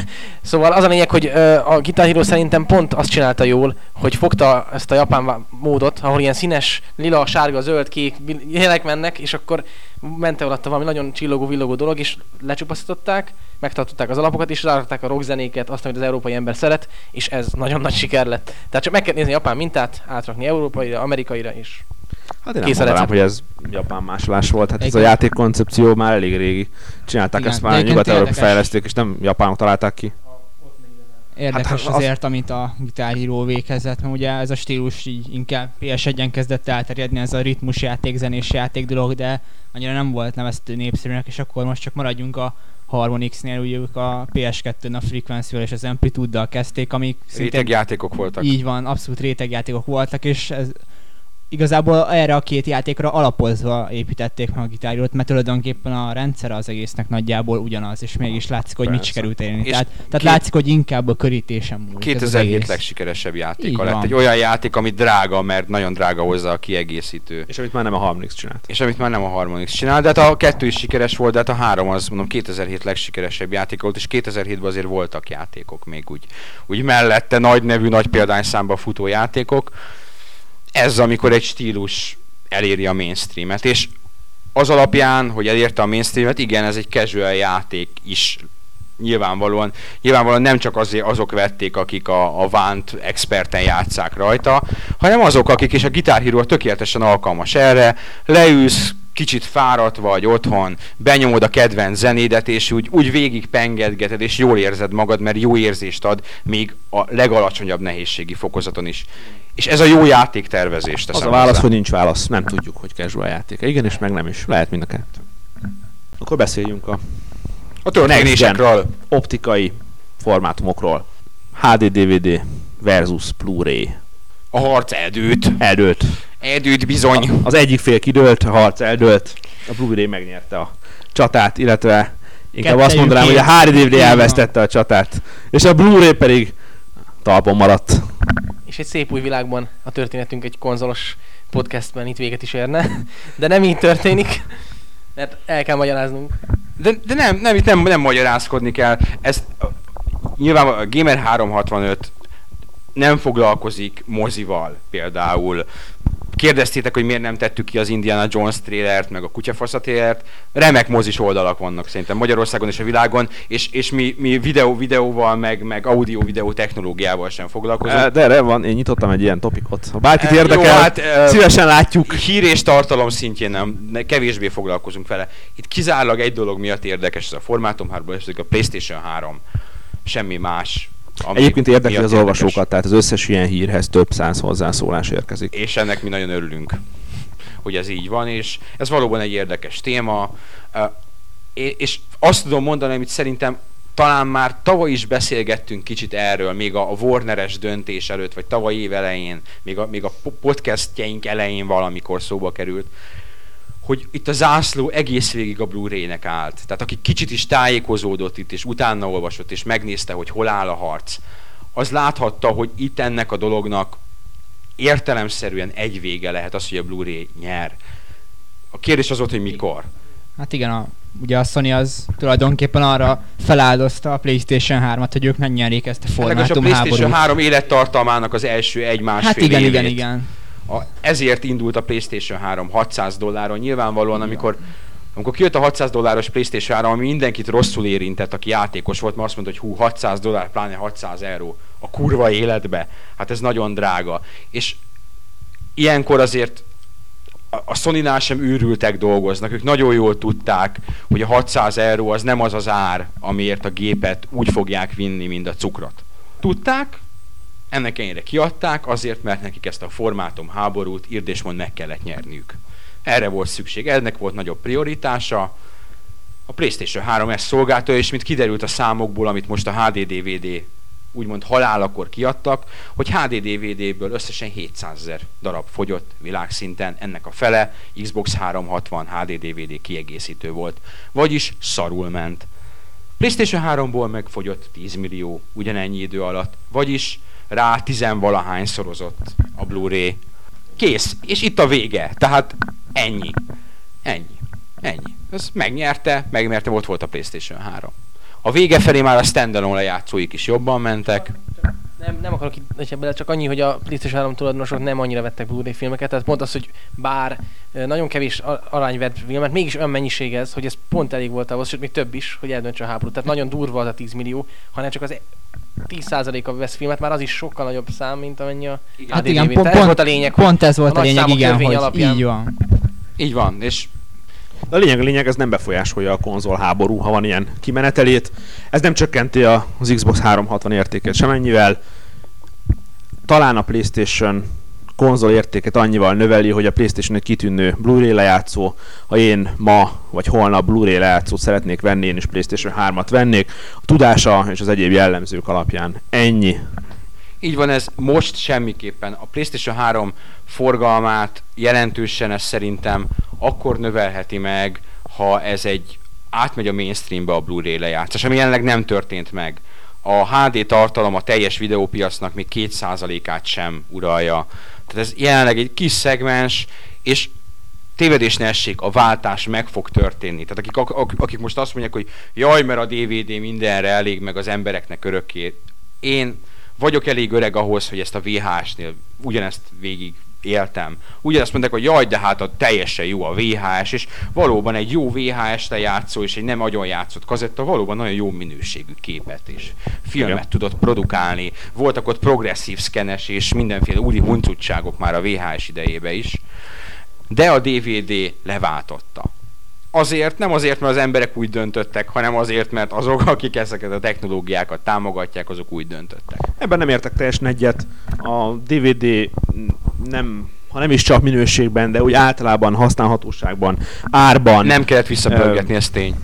Szóval az a lényeg, hogy a Guitar Hero szerintem pont azt csinálta jól, hogy fogta ezt a japán módot, ahol ilyen színes, lila, sárga, zöld, kék jelek mennek, és akkor ment alatta valami nagyon csillogó, villogó dolog, és lecsupaszították, megtartották az alapokat, és rárakták a rockzenéket, azt, amit az európai ember szeret, és ez nagyon nagy siker lett. Tehát csak meg kell nézni japán mintát, átrakni európaira, amerikaira, és Hát én nem mondanám, hogy ez japán másolás volt. Hát ez a Igen. játékkoncepció már elég régi. Csinálták Igen, ezt már egyébként nyugat-európai fejlesztők, és nem japánok találták ki. Érdekes Hát, az- azért, amit a Guitar Hero végezett, mert ugye ez a stílus így inkább PS1-en kezdett elterjedni, ez a ritmus játék, zenés játék dolog, de annyira nem volt neveztő népszerűnek, és akkor most csak maradjunk a Harmonix-nél, ugye ők a PS2-n a Frequency-vel és az Amplitude-dal kezdték, amik Rétegjátékok voltak. így van, abszolút rétegjátékok voltak, és ez igazából erre a két játékra alapozva építették meg a gitáriót, mert tulajdonképpen a rendszer az egésznek nagyjából ugyanaz, és mégis látszik, hogy mit Persze. sikerült elérni. És Tehát, tehát két- látszik, hogy inkább a körítésen múlik. ez az 2007 egész. legsikeresebb Így játéka lett. van. Egy olyan játék, ami drága, mert nagyon drága hozzá a kiegészítő. És amit már nem a Harmonix csinált. És amit már nem a Harmonix csinál, de hát a kettő is sikeres volt, de hát a három az mondom 2007 legsikeresebb játék volt, és 2007-ben azért voltak játékok még úgy, úgy mellette nagy nevű, nagy példányszámba futó játékok. Ez amikor egy stílus eléri a mainstreamet, és az alapján, hogy elérte a mainstreamet, igen, ez egy casual játék is nyilvánvalóan, nyilvánvalóan nem csak azért azok vették, akik a, a Vánt experten játszák rajta, hanem azok, akik és a Guitar Hero tökéletesen alkalmas erre, leülsz, kicsit fáradt vagy otthon, benyomod a kedvenc zenédet, és úgy, úgy végig pengedgeted, és jól érzed magad, mert jó érzést ad, még a legalacsonyabb nehézségi fokozaton is. És ez a jó játéktervezés Az teszem a válasz, hozzá. hogy nincs válasz. Nem tudjuk, hogy casual játék. Igen, és meg nem is. Lehet mind a kettő. Akkor beszéljünk a A történésekről. optikai formátumokról. HD DVD versus Blu-ray. A harc eldőt. Eldőlt. Eldőt bizony. Az egyik fél kidőlt, a harc eldőlt. A Blu-ray megnyerte a csatát, illetve inkább azt mondanám, hogy a. HD DVD elvesztette a csatát. És a Blu-ray pedig talpon maradt. És egy szép új világban a történetünk egy konzolos podcastben itt véget is érne. De nem így történik, mert el kell magyaráznunk. De, de nem, nem, itt nem, nem magyarázkodni kell. Ez nyilván a Gamer 365 nem foglalkozik mozival például. Kérdeztétek, hogy miért nem tettük ki az Indiana Jones trailert, meg a Kutyafasza trailert. Remek mozis oldalak vannak szerintem Magyarországon és a világon, és, és mi, mi videó, videóval, meg, meg audio-videó technológiával sem foglalkozunk. De erre van, én nyitottam egy ilyen topikot. Ha bárkit Eh, jó, érdekel, hát, szívesen látjuk. Hír és tartalom szintjén nem, ne, kevésbé foglalkozunk vele. Itt kizárólag egy dolog miatt érdekes ez a formátum 3, ez a PlayStation 3. Semmi más. Ami Egyébként érdekli az érdekes. olvasókat, tehát az összes ilyen hírhez több száz hozzászólás érkezik. És ennek mi nagyon örülünk, hogy ez így van, és ez valóban egy érdekes téma. És azt tudom mondani, amit szerintem talán már tavaly is beszélgettünk kicsit erről, még a Warneres döntés előtt, vagy tavaly év elején, még a, még a po- podcastjeink elején valamikor szóba került, hogy itt a zászló egész végig a Blu-ray-nek állt. Tehát aki kicsit is tájékozódott itt, és utána olvasott, és megnézte, hogy hol áll a harc, az láthatta, hogy itt ennek a dolognak értelemszerűen egy vége lehet az, hogy a Blu-ray nyer. A kérdés az volt, hogy mikor. Hát igen, a, ugye a Sony az tulajdonképpen arra feláldozta a Playstation 3-at, hogy ők megnyerik ezt a Legalábbis a formátum PlayStation háborút. 3 élettartalmának az első egy-másfél Hát igen, igen, évét. igen. A, ezért indult a PlayStation 3 600 dolláron. Nyilvánvalóan, amikor amikor kijött a 600 dolláros PlayStation 3, ami mindenkit rosszul érintett, aki játékos volt, mert azt mondta, hogy hú, 600 dollár, pláne 600 euró, a kurva életbe. Hát ez nagyon drága. És ilyenkor azért a- Sony-nál sem őrültek dolgoznak, ők nagyon jól tudták, hogy a 600 euró az nem az az ár, amiért a gépet úgy fogják vinni, mint a cukrot. Tudták, ennek ennyire kiadták, azért, mert nekik ezt a formátum háborút írd és mond meg kellett nyerniük. Erre volt szükség, ennek volt nagyobb prioritása. A PlayStation 3 ezt szolgálta, és mint kiderült a számokból, amit most a HD DVD úgymond halálakor kiadtak, hogy HD DVD-ből összesen 700 ezer darab fogyott világszinten, ennek a fele Xbox 360 HD DVD kiegészítő volt, vagyis szarul ment. PlayStation 3-ból meg fogyott 10 millió ugyanennyi idő alatt, vagyis rá tizenvalahány szorozott a Blu-ray. Kész, és itt a vége, tehát ennyi. Ennyi. Ennyi. Ez megnyerte, megnyerte, ott volt a PlayStation 3. A vége felé már a standalone lejátszóik is jobban mentek. Nem, nem akarok itt bele, csak annyi, hogy a PlayStation 3 tulajdonosok nem annyira vettek Blu-ray filmeket, tehát pont az, hogy bár nagyon kevés arány vett filmet, mégis olyan mennyiség ez, hogy ez pont elég volt ahhoz, sőt még több is, hogy eldöntse a háborút. Tehát nagyon durva az a 10 millió, hanem csak az 10%-a vesz filmet, már az is sokkal nagyobb szám, mint amennyi a Hát igen, pont, ez volt a lényeg, pont ez volt a a, lényeg, igen, hogy alapján- így van. Így van, és De a lényeg, a lényeg, ez nem befolyásolja a konzol háború, ha van ilyen kimenetelét. Ez nem csökkenti a- az Xbox 360 értékét semennyivel. Talán a PlayStation konzol értéket annyival növeli, hogy a PlayStation egy kitűnő Blu-ray lejátszó. Ha én ma vagy holnap Blu-ray lejátszót szeretnék venni, én is PlayStation 3-at vennék. A tudása és az egyéb jellemzők alapján. Ennyi. Így van ez most semmiképpen. A PlayStation 3 forgalmát jelentősen ez szerintem akkor növelheti meg, ha ez egy átmegy a mainstreambe a Blu-ray lejátszás, ami jelenleg nem történt meg. A HD tartalom a teljes videópiacnak még 2%-át sem uralja. Tehát ez jelenleg egy kis szegmens, és tévedés ne essék, a váltás meg fog történni. Tehát akik, ak- akik most azt mondják, hogy jaj, mert a DVD mindenre elég, meg az embereknek örökké. Én vagyok elég öreg ahhoz, hogy ezt a VHS-nél ugyanezt végig éltem. Ugyanezt mondták, hogy jaj, de hát a teljesen jó a VHS, és valóban egy jó VHS lejátszó és egy nem agyon játszott kazetta valóban nagyon jó minőségű képet és filmet Igen. tudott produkálni. Voltak ott progresszív szkenes és mindenféle úri huncutságok már a VHS idejébe is. De a DVD leváltotta. Azért, nem azért, mert az emberek úgy döntöttek, hanem azért, mert azok, akik ezeket a technológiákat támogatják, azok úgy döntöttek. Ebben nem értek teljesen egyet. A DVD nem, ha nem is csak minőségben, de úgy általában használhatóságban, árban, Nem kellett visszapörgetni, ez tény.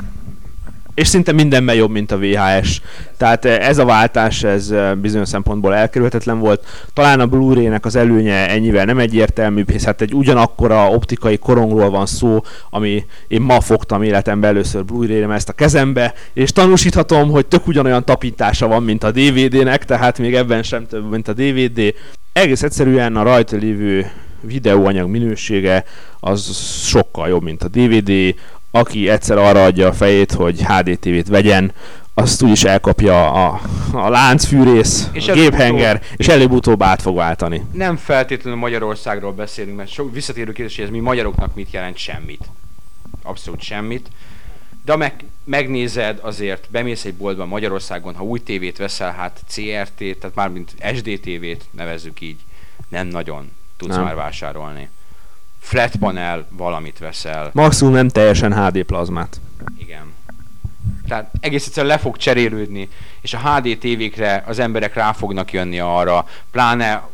és szinte mindenben jobb, mint a VHS. Tehát eh, ez a váltás, ez bizonyos szempontból elkerülhetetlen volt. Talán a Blu-ray-nek az előnye ennyivel nem egyértelműbb, hisz hát egy ugyanakkora optikai korongról van szó, ami én ma fogtam életemben először Blu-ray-re ezt a kezembe, és tanúsíthatom, hogy tök ugyanolyan tapintása van, mint a DVD-nek, tehát még ebben sem több, mint a DVD. Egész egyszerűen a rajta lévő videóanyag minősége az sokkal jobb, mint a DVD. Aki egyszer arra adja a fejét, hogy HD TV-t vegyen, azt úgyis elkapja a, a láncfűrész, És a géphenger, és előbb-utóbb át fog váltani. Nem feltétlenül Magyarországról beszélünk, mert sok visszatérő kérdés, hogy ez mi magyaroknak mit jelent semmit. Abszolút semmit. De ha meg, megnézed azért, bemész egy boltba Magyarországon, ha új tévét veszel, hát CRT, tehát mármint SD tévét nevezzük így, nem nagyon tudsz Nem. már vásárolni. Flat panel valamit veszel. Maximum nem teljesen HD plazmát. Igen. Tehát egész egyszerűen le fog cserélődni, és a HD tévékre az emberek rá fognak jönni arra, pláne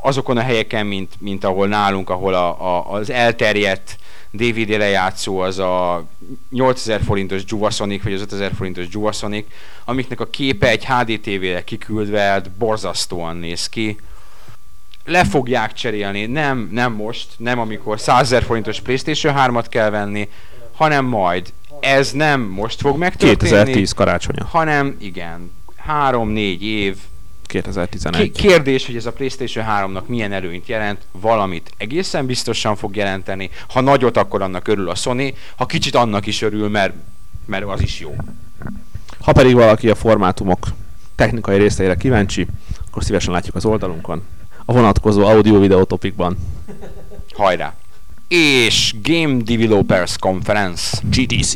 azokon a helyeken, mint, mint ahol nálunk, ahol a, a, az elterjedt DVD lejátszó az a 8000 forintos Juvasonic, vagy az 5000 forintos Juvasonic, amiknek a képe egy HD tévére kiküldve hát borzasztóan néz ki. Le fogják cserélni, nem, nem most, nem amikor 100 000 forintos Playstation 3-at kell venni, hanem majd. Ez nem most fog megtörténni, 2010 karácsonya. hanem igen, 3-4 év. Ki- 2011. Kérdés, hogy ez a PlayStation 3-nak milyen előnyt jelent, valamit egészen biztosan fog jelenteni. Ha nagyot, akkor annak örül a Sony, ha kicsit annak is örül, mert, mert az is jó. Ha pedig valaki a formátumok technikai részleire kíváncsi, akkor szívesen látjuk az oldalunkon. A vonatkozó audio-videó topikban. Hajrá! És Game Developers Conference. GDC.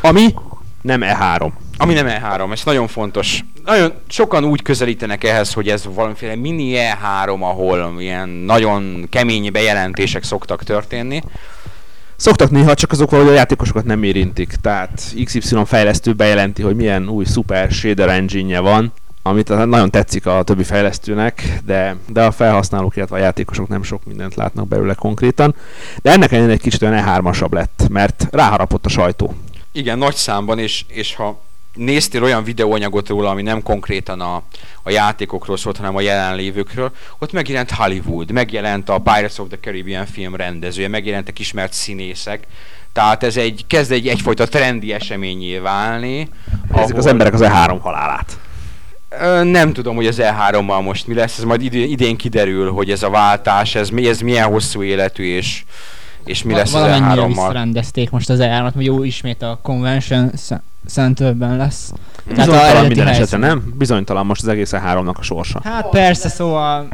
Ami nem E3. Ami nem E3, ez nagyon fontos. Nagyon sokan úgy közelítenek ehhez, hogy ez valamiféle mini E3, ahol ilyen nagyon kemény bejelentések szoktak történni. Szoktak néha, csak azok valahogy a játékosokat nem érintik. Tehát XY fejlesztő bejelenti, hogy milyen új super shader engine van, amit nagyon tetszik a többi fejlesztőnek, de, de a felhasználók, illetve a játékosok nem sok mindent látnak belőle konkrétan. De ennek ellenére egy kicsit olyan e lett, mert ráharapott a sajtó. Igen, nagy számban, és, és ha néztél olyan videóanyagot róla, ami nem konkrétan a, a játékokról szólt, hanem a jelenlévőkről, ott megjelent Hollywood, megjelent a Pirates of the Caribbean film rendezője, megjelentek ismert színészek, tehát ez egy, kezd egy egyfajta trendi eseményé válni. Ezek az emberek az E3 halálát. Nem tudom, hogy az E3-mal most mi lesz, ez majd idén, kiderül, hogy ez a váltás, ez, ez milyen hosszú életű, és, és mi lesz az E3-mal. visszarendezték most az E3-at, hogy jó, ismét a Convention Centerben lesz. Bizonytalan minden esetre, nem? Bizonytalan most az egész E3-nak a sorsa. Hát persze, szóval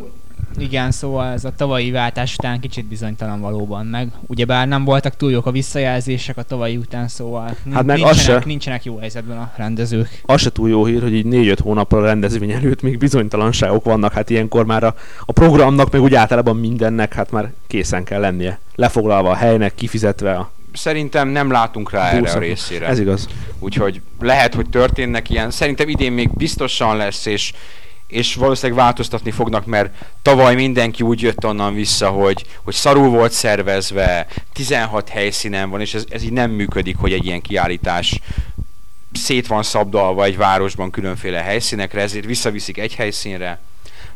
igen, szóval ez a tavalyi váltás után kicsit bizonytalan valóban, meg ugyebár nem voltak túl jók a visszajelzések a tavalyi után, szóval hát meg nincsenek, se, nincsenek jó helyzetben a rendezők. Az se túl jó hír, hogy így 4-5 hónappal a rendezvény előtt még bizonytalanságok vannak, hát ilyenkor már a, a programnak, meg úgy általában mindennek hát már készen kell lennie. Lefoglalva a helynek, kifizetve a szerintem nem látunk rá erre a részére. Ez igaz. Úgyhogy lehet, hogy történnek ilyen. Szerintem idén még biztosan lesz, és és valószínűleg változtatni fognak, mert tavaly mindenki úgy jött onnan vissza, hogy, hogy szarul volt szervezve, 16 helyszínen van, és ez, ez így nem működik, hogy egy ilyen kiállítás szét van szabdalva egy városban különféle helyszínekre, ezért visszaviszik egy helyszínre.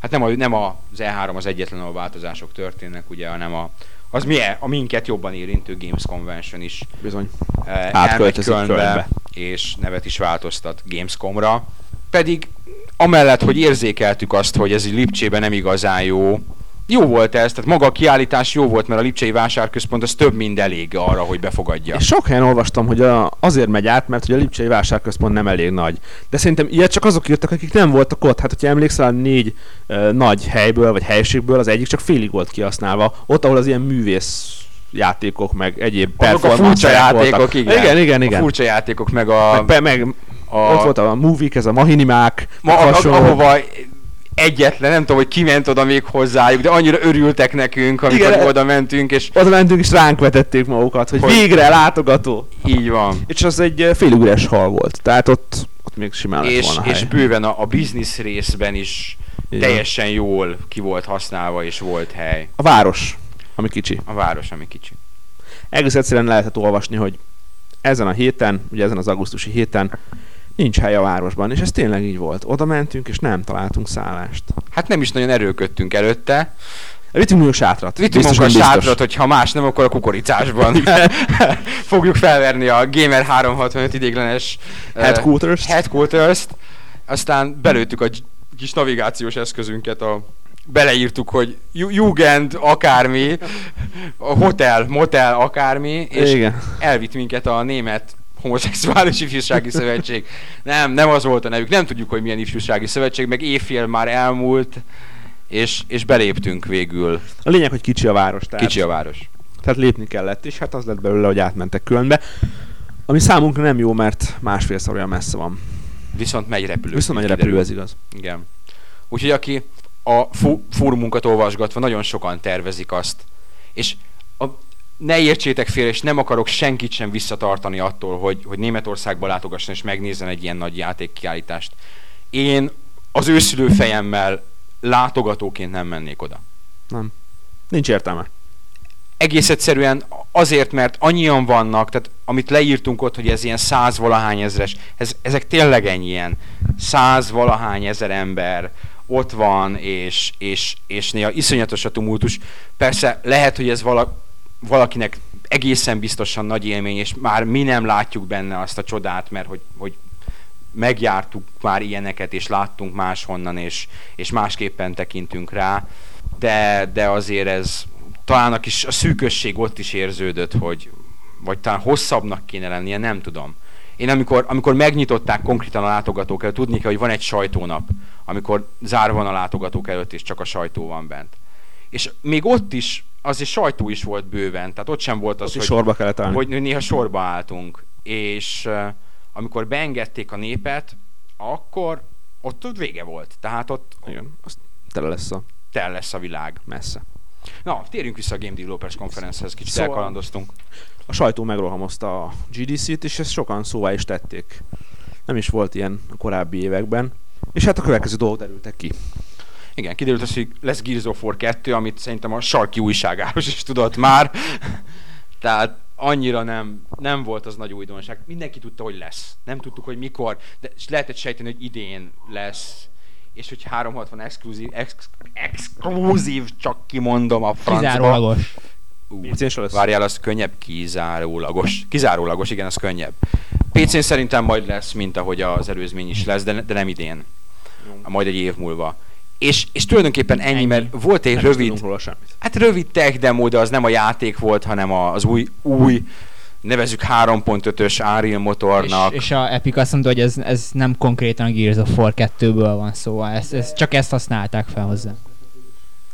Hát nem, a, nem az E3 az egyetlen, ahol változások történnek, ugye, hanem a, az mi a minket jobban érintő Games Convention is Bizony. Eh, Átköltözik Kölnbe, és nevet is változtat Gamescomra. Pedig amellett, hogy érzékeltük azt, hogy ez egy Lipcsében nem igazán jó, jó volt ez, tehát maga a kiállítás jó volt, mert a Lipcsei Vásárközpont az több, mint elég arra, hogy befogadja. És sok helyen olvastam, hogy a, azért megy át, mert hogy a Lipcsei Vásárközpont nem elég nagy. De szerintem ilyet csak azok írtak, akik nem voltak ott. Hát, hogyha emlékszel, a négy uh, nagy helyből vagy helységből az egyik csak félig volt kihasználva. Ott, ahol az ilyen művész játékok, meg egyéb Azok a furcsa játékok, igen. Igen, igen, igen. A furcsa játékok, meg a... Meg, meg a... Ott volt a movie ez a mahinimák, Ma, a, ahova egyetlen, nem tudom, hogy ki ment oda még hozzájuk, de annyira örültek nekünk, amikor Igen, oda mentünk, és... Oda mentünk, és ránk vetették magukat, hogy, hogy végre látogató. Így van. És az egy félig hal volt, tehát ott, ott még simán és, volna És hely. bőven a, a business részben is Igen. teljesen jól ki volt használva, és volt hely. A város, ami kicsi. A város, ami kicsi. Egész egyszerűen lehetett olvasni, hogy ezen a héten, ugye ezen az augusztusi héten nincs hely a városban, és ez tényleg így volt. Oda mentünk, és nem találtunk szállást. Hát nem is nagyon erőködtünk előtte. Vittünk a sátrat. Vittünk a sátrat, hogy ha más nem, akkor a kukoricásban. <laughs> Fogjuk felverni a Gamer 365 idéglenes headquarters-t. Uh, headquarters-t. Aztán belőttük a kis navigációs eszközünket a beleírtuk, hogy Jugend akármi, a hotel, motel akármi, és Igen. elvitt minket a német homoszexuális ifjúsági szövetség. Nem, nem az volt a nevük, nem tudjuk, hogy milyen ifjúsági szövetség, meg évfél már elmúlt, és, és beléptünk végül. A lényeg, hogy kicsi a város. Tehát, kicsi a város. Tehát lépni kellett, és hát az lett belőle, hogy átmentek különbe. Ami számunkra nem jó, mert másfélszer olyan messze van. Viszont megy repülő. Viszont megy repülő, ez igaz. Igen. Úgyhogy aki a fórumunkat olvasgatva nagyon sokan tervezik azt. És ne értsétek félre, és nem akarok senkit sem visszatartani attól, hogy, hogy Németországba látogasson és megnézzen egy ilyen nagy játékkiállítást. Én az őszülő fejemmel látogatóként nem mennék oda. Nem. Nincs értelme. Egész egyszerűen azért, mert annyian vannak, tehát amit leírtunk ott, hogy ez ilyen száz valahány ezres, ez, ezek tényleg ennyi ilyen száz valahány ezer ember, ott van, és, és, és néha iszonyatos a tumultus. Persze lehet, hogy ez vala, valakinek egészen biztosan nagy élmény, és már mi nem látjuk benne azt a csodát, mert hogy, hogy megjártuk már ilyeneket, és láttunk máshonnan, és, és másképpen tekintünk rá, de, de azért ez talán a, kis, a szűkösség ott is érződött, hogy vagy talán hosszabbnak kéne lennie, nem tudom. Én amikor, amikor megnyitották konkrétan a látogatók előtt, tudni kell, hogy van egy sajtónap, amikor zárva van a látogatók előtt, és csak a sajtó van bent. És még ott is, azért sajtó is volt bőven, tehát ott sem volt az, ott hogy, sorba kellett állni. hogy néha sorba álltunk. És amikor beengedték a népet, akkor ott, ott vége volt. Tehát ott Igen, azt tele lesz a tel lesz a világ. messze. Na, térjünk vissza a Game Developers Conference-hez, kicsit Szóval- elkalandoztunk. A sajtó megrohamozta a GDC-t, és ezt sokan szóvá is tették. Nem is volt ilyen a korábbi években. És hát a következő dolgok derültek ki. Igen, kiderült az, hogy lesz Gears of War 2, amit szerintem a sarki újságáros is tudott már. Tehát annyira nem, nem volt az nagy újdonság. Mindenki tudta, hogy lesz. Nem tudtuk, hogy mikor, de lehetett sejteni, hogy idén lesz. És hogy 360 exkluzív, ex, exkluzív, csak kimondom a francba. Kizárólagos. Ú, PC-n lesz? Várjál, az könnyebb, kizárólagos. Kizárólagos, igen, az könnyebb. PC-n szerintem majd lesz, mint ahogy az előzmény is lesz, de, de nem idén. Majd egy év múlva. És, és tulajdonképpen ennyi, Ennyi. mert volt egy Nem rövid, tudunk róla semmit. hát rövid tech demo, de az nem a játék volt, hanem a- az új, új nevezük 3.5-ös Unreal És, motornak. és a Epic azt mondta, hogy ez, ez nem konkrétan a Gears of War 2-ből van szó, ezt, ezt, csak ezt használták fel hozzá.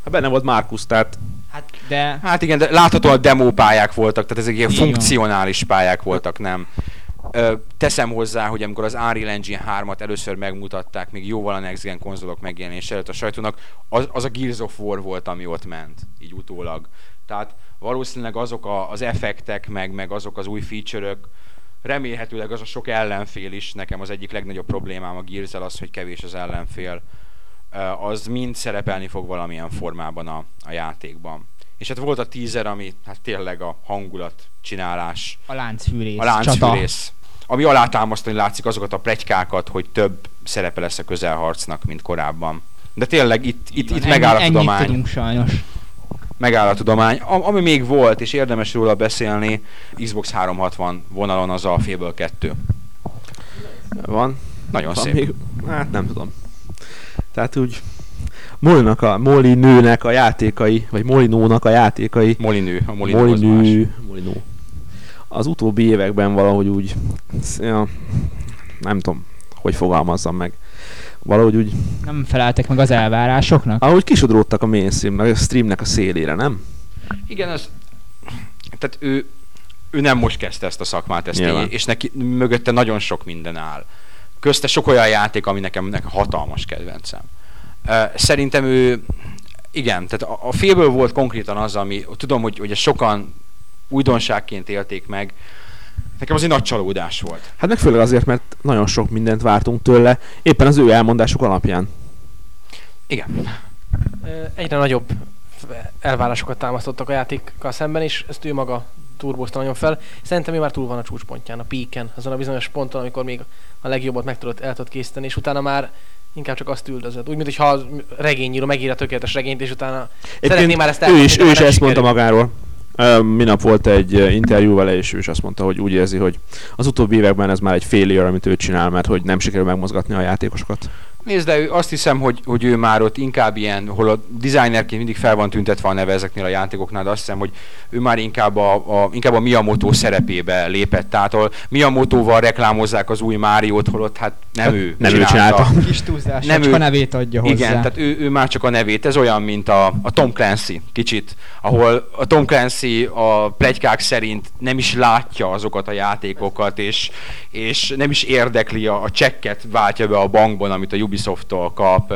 Hát benne volt Markus, tehát Hát, de Hát igen, de láthatóan demo pályák voltak, tehát ezek ilyen Így van. funkcionális pályák voltak, nem. Teszem hozzá, hogy amikor az Unreal Engine 3-at először megmutatták, még jóval a Next Gen konzolok megjelenés előtt a sajtónak, az, az a Gears of War volt, ami ott ment, így utólag. Tehát valószínűleg azok a, az effektek, meg, meg azok az új feature-ök, remélhetőleg az a sok ellenfél is, nekem az egyik legnagyobb problémám a gears az, hogy kevés az ellenfél, az mind szerepelni fog valamilyen formában a, a játékban. És hát volt a teaser, ami hát tényleg a hangulat csinálás, a láncfűrész, a csata. láncfűrész, ami alátámasztani látszik azokat a plegykákat, hogy több szerepe lesz a közelharcnak, mint korábban. De tényleg itt, itt, itt Ennyi- megáll a tudomány. tudunk sajnos. Megáll a tudomány. A, ami még volt, és érdemes róla beszélni, Xbox 360 vonalon az a Fable 2. van. Nagyon van szép. Még, hát nem tudom. Tehát úgy Molinak a, Moli nőnek a játékai, vagy Molinónak a játékai, Molinő, a Molinő az más. Molinő, Molinó. Az utóbbi években valahogy úgy, ja, nem tudom, hogy fogalmazzam meg. Valahogy úgy, Nem feleltek meg az elvárásoknak? ahogy kisodródtak a mainstream, meg a streamnek a szélére, nem? Igen, az... Tehát ő, ő nem most kezdte ezt a szakmát, ezt Nyilván. így, és neki mögötte nagyon sok minden áll. Közte sok olyan játék, ami nekem, nekem hatalmas kedvencem. Szerintem ő, igen, tehát a, a félből volt konkrétan az, ami, tudom, hogy, hogy ezt sokan újdonságként élték meg, nekem az egy nagy csalódás volt. Hát meg főleg azért, mert nagyon sok mindent vártunk tőle, éppen az ő elmondásuk alapján. Igen. Egyre nagyobb elvárásokat támasztottak a játékkal szemben, és ezt ő maga turbozta nagyon fel. Szerintem ő már túl van a csúcspontján, a píken, azon a bizonyos ponton, amikor még a legjobbat meg tudod, el tudod készíteni, és utána már inkább csak azt üldözöd. Úgy, mintha a regényíró megír a tökéletes regényt, és utána szeretném már ezt ő elmondani, is, de ő is ezt mondta magáról. Minap volt egy interjú vele, és ő is azt mondta, hogy úgy érzi, hogy az utóbbi években ez már egy failure, amit ő csinál, mert hogy nem sikerül megmozgatni a játékosokat. Nézd, de ő azt hiszem, hogy, hogy ő már ott inkább ilyen, hol a designerként mindig fel van tüntetve a neve ezeknél a játékoknál, de azt hiszem, hogy ő már inkább a, a, inkább a Miyamoto szerepébe lépett. Tehát ahol Miyamoto-val reklámozzák az új Máriót, holott hát nem Hát ő nem ő csinálta. Kis túlzás, Nem csak ő- a nevét adja hozzá. Igen, tehát ő, ő már csak a nevét, ez olyan, mint a, a Tom Clancy kicsit, ahol a Tom Clancy a plegykák szerint nem is látja azokat a játékokat, és, és nem is érdekli a, a csekket váltja be a bankban, amit a Ubisoft-tól kap.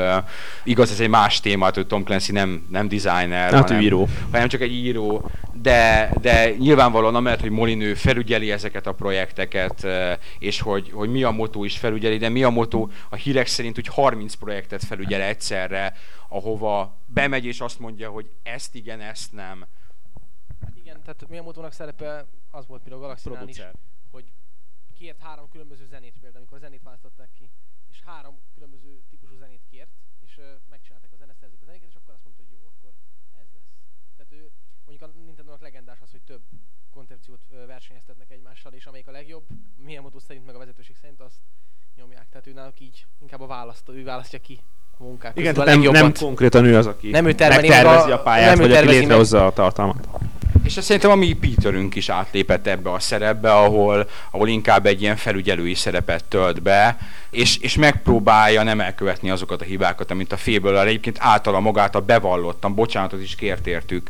Igaz, ez egy más téma, hogy Tom Clancy nem, nem designer, Hát hanem, író. hanem csak egy író, de, de nyilvánvalóan amellett, hogy Molinő felügyeli ezeket a projekteket, és hogy, hogy Miyamoto is felügyeli, de Miyamoto a hírek szerint hogy 30 projektet felügyel egyszerre, ahova bemegy és azt mondja, hogy ezt igen, ezt nem. Hát igen, tehát Miyamoto-nak szerepe az volt például a Galaxy-nál is, hogy kért három különböző zenét például, amikor a zenét választották ki, három különböző típusú zenét kért, és ö, megcsinálták a zeneszerzők a zenéket, és akkor azt mondta, hogy jó, akkor ez lesz. Tehát ő, mondjuk a Nintendo-nak legendás az, hogy több koncepciót ö, versenyeztetnek egymással, és amelyik a legjobb, Miyamoto szerint, meg a vezetőség szerint azt nyomják. Tehát ő náluk így inkább a választó, ő választja ki a munkák Igen, a tehát nem, nem konkrétan ő az, aki Nem ő termeli meg megtervezi a- a, pályát, nem ő vagy aki tervezi meg- létrehozza a tartalmat. És szerintem a mi Peterünk is átlépett ebbe a szerepbe, ahol, ahol inkább egy ilyen felügyelői szerepet tölt be, és, és megpróbálja nem elkövetni azokat a hibákat, amit a féből egyébként általa magát a bevallottam, bocsánatot is kért értük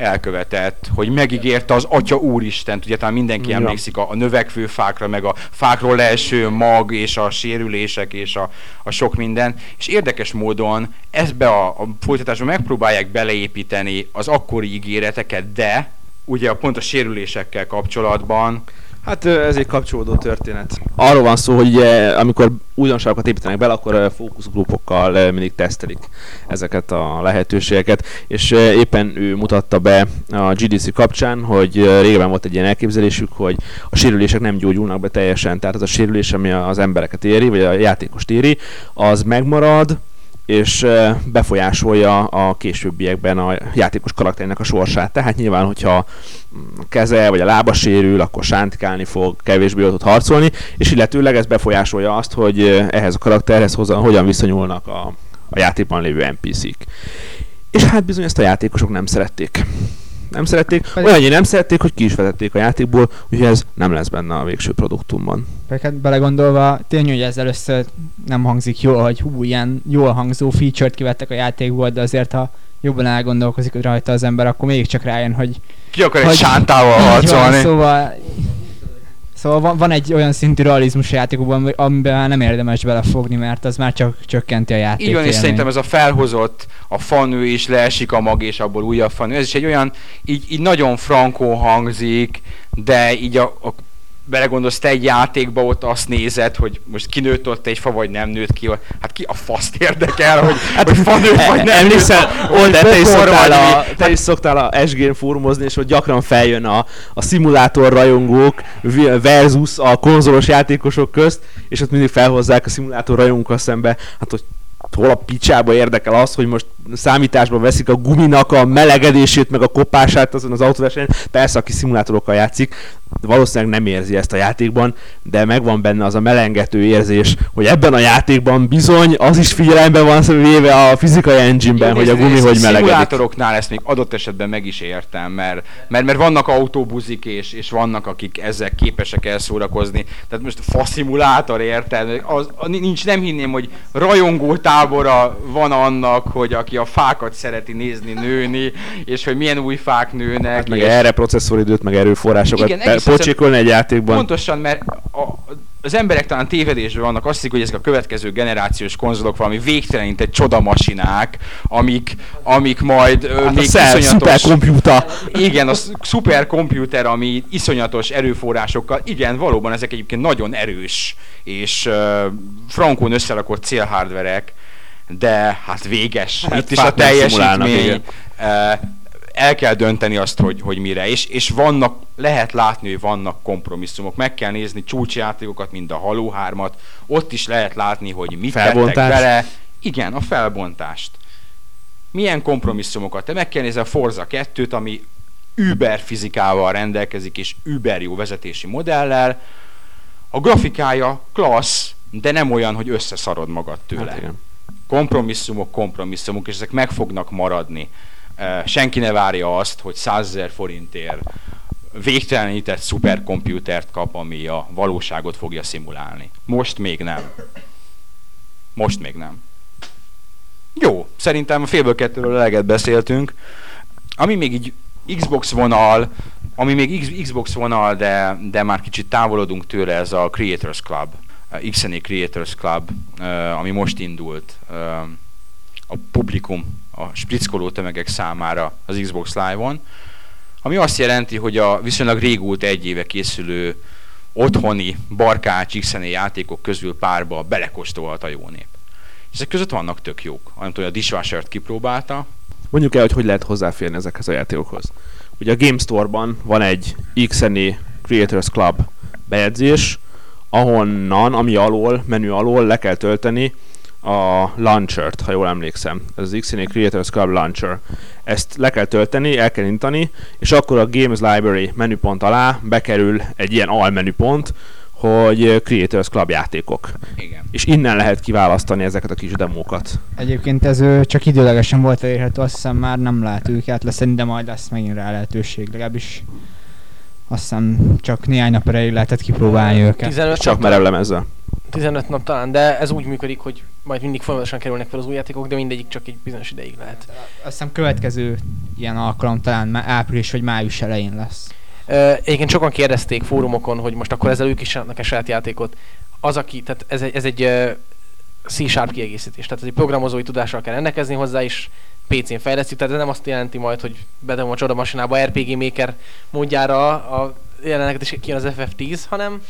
elkövetett, hogy megígérte az Atya Úristen, ugye talán mindenki Ja. emlékszik a, a növekvő fákra, meg a fákról leeső mag, és a sérülések, és a, a sok minden, és érdekes módon ebbe a, a folytatásba megpróbálják beleépíteni az akkori ígéreteket, de ugye pont a sérülésekkel kapcsolatban Hát ez egy kapcsolódó történet. Arról van szó, hogy amikor újdonságokat építenek bele, akkor fókuszgrupokkal mindig tesztelik ezeket a lehetőségeket, és éppen ő mutatta be a GDC kapcsán, hogy ö, régebben volt egy ilyen elképzelésük, hogy a sérülések nem gyógyulnak be teljesen, tehát az a sérülés, ami az embereket éri, vagy a játékost éri, az megmarad, és befolyásolja a későbbiekben a játékos karakterének a sorsát. Tehát nyilván, hogyha a keze vagy a lába sérül, akkor sántikálni fog, kevésbé tud harcolni, és illetőleg ez befolyásolja azt, hogy ehhez a karakterhez hozzá, hogyan viszonyulnak a, a játékban lévő NPC-k. És hát bizony ezt a játékosok nem szerették. Nem szerették, olyan, nem szerették, hogy ki is vetették a játékból, úgyhogy ez nem lesz benne a végső produktumban. Hát belegondolva, tény, hogy ez először nem hangzik jól, hogy hú, ilyen jól hangzó feature-t kivettek a játékból, de azért ha jobban elgondolkozik rajta az ember, akkor még csak rájön, hogy ki akar egy Hogy- sántával <laughs> így van, harcolni. szóval Szóval van, van egy olyan szintű realizmus a játékokban, ami- amiben már nem érdemes belefogni, mert az már csak csökkenti a játék Így van, és szerintem ez a felhozott, a fanő is leesik a mag, és abból újabb fanő. Ez is egy olyan, így, így nagyon frankó hangzik, de így a, a belegondolsz, te egy játékba ott azt nézed, hogy most kinőtt ott egy fa, vagy nem nőtt ki. Hát ki a faszt érdekel, hogy, hát, hogy fa nőtt, vagy nem Emlékszel, nőtt, Old, te, is bokor szoktál a, te is szoktál a SG-n fórumozni, és hogy gyakran feljön a, a szimulátor rajongók versus a konzolos játékosok közt, és ott mindig felhozzák a szimulátor rajongókkal szembe, hát hogy hol a picsába érdekel az, hogy most számításba veszik a guminak a melegedését, meg a kopását azon az autóversenyen. Persze, aki szimulátorokkal játszik, valószínűleg nem érzi ezt a játékban, de megvan benne az a melengető érzés, hogy ebben a játékban bizony az is figyelembe van véve a fizikai engine-ben, hogy a gumi nézd, hogy melegedik. Szimulátoroknál ezt még adott esetben meg is értem, mert, mert, mert vannak autóbuzik, és, és vannak, akik ezzel képesek elszórakozni. Tehát most faszimulátor, érted? Az, a- nincs, nem hinném, hogy rajongó tábora van annak, hogy aki a fákat szereti nézni, nőni, és hogy milyen új fák nőnek. Hát meg és erre processzoridőt, meg erőforrásokat Igen, pocsékolni egy játékban. Pontosan, mert a, az emberek talán tévedésben vannak, azt hiszik, hogy ezek a következő generációs konzolok valami végtelenített csodamasinák, amik, amik majd ö, Hát a még szel, iszonyatos... szuperkomputer. Igen, a sz- szuperkomputer, ami iszonyatos erőforrásokkal, igen, valóban ezek egyébként nagyon erős és uh, frankón összerakott célhardverek, de hát véges. Hát Itt is a teljesítmény. El kell dönteni azt, hogy, hogy mire. És, és vannak, lehet látni, hogy vannak kompromisszumok. Meg kell nézni csúcsjátékokat, mint a Halo 3-at. Ott is lehet látni, hogy mit tettek Felbontás. bele. Igen, a felbontást. Milyen kompromisszumokat? Te meg kell nézni a Forza 2-t, ami über fizikával rendelkezik, és über jó vezetési modellel. A grafikája klassz, de nem olyan, hogy összeszarod magad tőle Hát igen. kompromisszumok, kompromisszumok, és ezek meg fognak maradni. Senki ne várja azt, hogy 100 ezer forintért végtelenített szuperkomputert kap, ami a valóságot fogja szimulálni. Most még nem. Most még nem. Jó, szerintem a félből kettőről eleget beszéltünk. Ami még így Xbox vonal, ami még Xbox vonal, de, de már kicsit távolodunk tőle, ez a Creators Club, XNA Creators Club, ami most indult a publikum, a sprickoló tömegek számára az Xbox Live-on, ami azt jelenti, hogy a viszonylag régóta egy éve készülő otthoni barkács XNA játékok közül párba belekóstolhat a jó nép. És ezek között vannak tök jók. Nem tudom, a Dishwasher-t kipróbálta, Mondjuk el, hogy hogy lehet hozzáférni ezekhez a játékokhoz. Ugye a Game Store-ban van egy XNA Creators Club bejegyzés, ahonnan, ami alól, menü alól le kell tölteni a launchert, ha jól emlékszem. Ez az XNA Creators Club Launcher. Ezt le kell tölteni, el kell intani, és akkor a Games Library menüpont alá bekerül egy ilyen almenüpont, hogy Creators Club játékok. Igen. És innen lehet kiválasztani ezeket a kis demókat. Egyébként ez csak időlegesen volt elérhető, azt hiszem már nem lehet őket lesz, de majd lesz megint rá lehetőség, legalábbis azt hiszem csak néhány nap erejéig lehetett kipróbálni őket. 15 Csak napra? merevlemezzel. 15 nap talán, de ez úgy működik, hogy majd mindig folyamatosan kerülnek fel az új játékok, de mindegyik csak egy bizonyos ideig lehet. Azt hiszem következő ilyen alkalom talán má- április vagy május elején lesz. Egyébként sokan kérdezték fórumokon, hogy most akkor ezzel ők is csinálnak egy saját játékot. Az, aki, tehát ez egy, ez egy C-sharp kiegészítés, tehát ez egy programozói tudással kell rendelkezni hozzá, és PC-n fejlesztjük, tehát ez nem azt jelenti majd, hogy bedom a csodamasinába RPG Maker módjára a jeleneket és kijön az FF10, hanem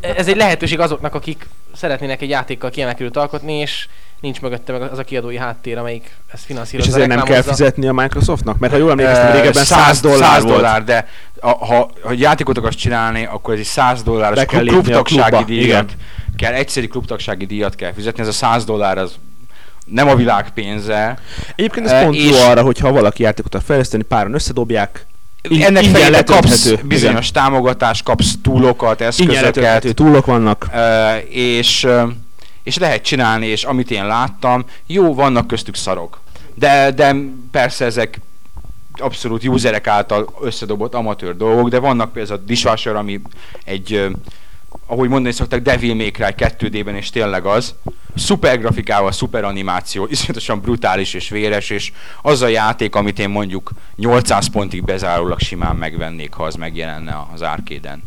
ez egy lehetőség azoknak, akik szeretnének egy játékkal kiemelkedőt alkotni, és nincs mögötte meg az a kiadói háttér, amelyik ezt És finanszírozza. ezért nem kell fizetni a Microsoftnak? Mert ha jól emlékeztem, régebben 100 dollár 100 volt. dollár, de a, ha, ha játékot akarsz csinálni, akkor ez egy 100 dolláros Be kell klub, klubtagsági díjat igen. kell, egyszeri klubtagsági díjat kell fizetni, ez a 100 dollár az nem a világ pénze. Egyébként ez pont és- jó arra, hogyha valaki játékot akar fejleszteni, páran összedobják, Így- Ennek fejében kapsz bizonyos támogatást, kapsz túlokat, eszközöket, túlok vannak. És, és lehet csinálni, és amit én láttam, jó, vannak köztük szarok. De, de persze ezek abszolút userek által összedobott amatőr dolgok, de vannak például a Dishwasher, ami egy, ahogy mondani szokták, Devil May Cry 2D-ben, és tényleg az. Szuper grafikával, szuper animáció, <laughs> iszonyatosan brutális és véres, és az a játék, amit én mondjuk 800 pontig bezárólag simán megvennék, ha az megjelenne az árkéden.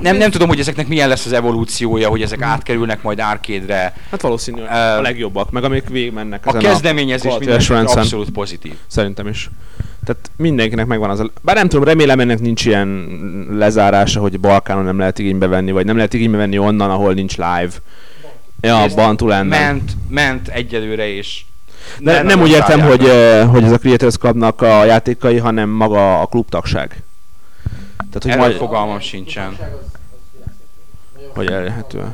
Nem, nem tudom, hogy ezeknek milyen lesz az evolúciója, hogy ezek átkerülnek majd árkédre. Hát valószínű Ö, a legjobbak, meg amik végigmennek A kezdeményezés quality mindenki abszolút pozitív. Szerintem is. Tehát mindenkinek megvan az a... Bár nem tudom, remélem ennek nincs ilyen lezárása, hogy Balkánon nem lehet igénybe venni, vagy nem lehet igénybe venni onnan, ahol nincs live. Ja, Ez Bantulenden. Ment, ment egyelőre, és De nem, nagyon úgy értem, hogy, eh, hogy ez a Creators Clubnak a játékai, hanem maga a klubtagság. Tehát, hogy Erről majd, fogalmam sincsen. hogy elérhető.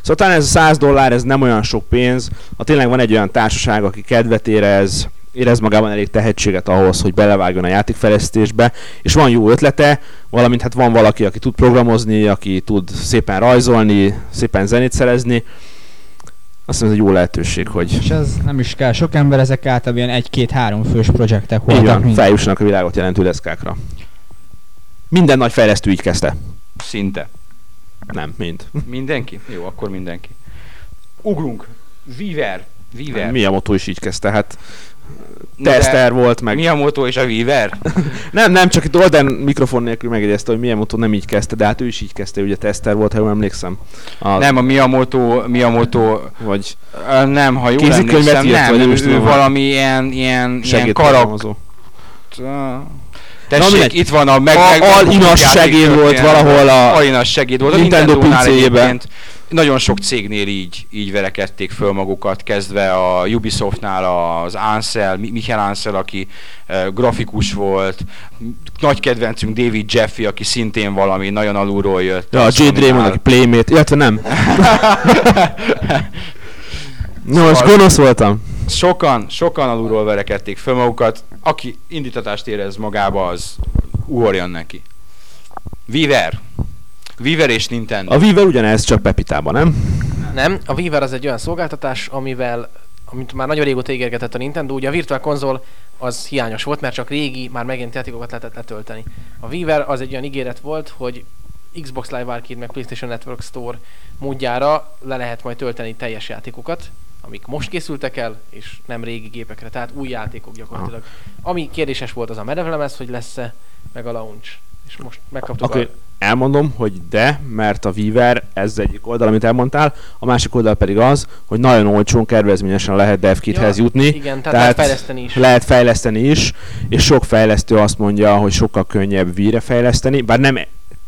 Szóval talán ez a 100 dollár, ez nem olyan sok pénz. Ha tényleg van egy olyan társaság, aki kedvet érez, érez magában elég tehetséget ahhoz, hogy belevágjon a játékfejlesztésbe, és van jó ötlete, valamint hát van valaki, aki tud programozni, aki tud szépen rajzolni, szépen zenét szerezni, azt hiszem ez egy jó lehetőség, hogy És ez nem is kell sok ember, ezek általában ilyen egy-két-három fős projektek így voltak. van, mind. feljussanak a világot jelentő deszkákra. Minden nagy fejlesztő így kezdte. Szinte. Nem, mind. Mindenki? Jó, akkor mindenki. Ugrunk. Weaver. Weaver. Mi a motó is így kezdte, hát tester volt, meg... Mi a motó és a Weaver? <laughs> Nem, nem, csak itt Olden mikrofon nélkül megjegyezte, hogy milyen motó nem így kezdte, de hát ő is így kezdte, ugye tester volt, ha jól emlékszem. A, Nem, a Miyamoto, Miyamoto, Vagy uh, nem, ha jól emlékszem, írt, nem, vagy nem ő, ő valami ilyen, ilyen, ilyen karak... Tessék, mindegy. itt van a meg, A- meg, alinas segéd volt valahol a alinas segéd volt. A Nintendo Nintendo-nál pincéjébe. egyébként nagyon sok cégnél így, így verekedték föl magukat, kezdve a Ubisoftnál az Ansel, Mi- Michael Ansel, aki uh, grafikus volt, nagy kedvencünk David Jeffy, aki szintén valami nagyon alulról jött. Ja, a a Jade Raymond, aki Playmate, illetve nem. <laughs> No, most Szóval- gonosz voltam. Sokan, sokan alulról verekedték föl magukat. Aki indítatást érez magába, az ugorjon neki. Weaver. Weaver és Nintendo. A Weaver ugyanez, csak Pepitában, nem? Nem, a Weaver az egy olyan szolgáltatás, amivel, amit már nagyon régóta ígérgetett a Nintendo, ugye a Virtual Console az hiányos volt, mert csak régi, már megint játékokat lehetett letölteni. A Weaver az egy olyan ígéret volt, hogy Xbox Live Arcade meg PlayStation Network Store módjára le lehet majd tölteni teljes játékokat, amik most készültek el, és nem régi gépekre, tehát új játékok gyakorlatilag. Ami kérdéses volt az a merevlemez, hogy lesz-e, meg a launch. És most megkaptuk Akkor a... elmondom, hogy de, mert a Weaver, ez egyik oldal, amit elmondtál, a másik oldal pedig az, hogy nagyon olcsón, kedvezményesen lehet DevKithez Ja, jutni. Igen, tehát, tehát lehet fejleszteni is. Lehet fejleszteni is, és sok fejlesztő azt mondja, hogy sokkal könnyebb Wii-re fejleszteni, bár nem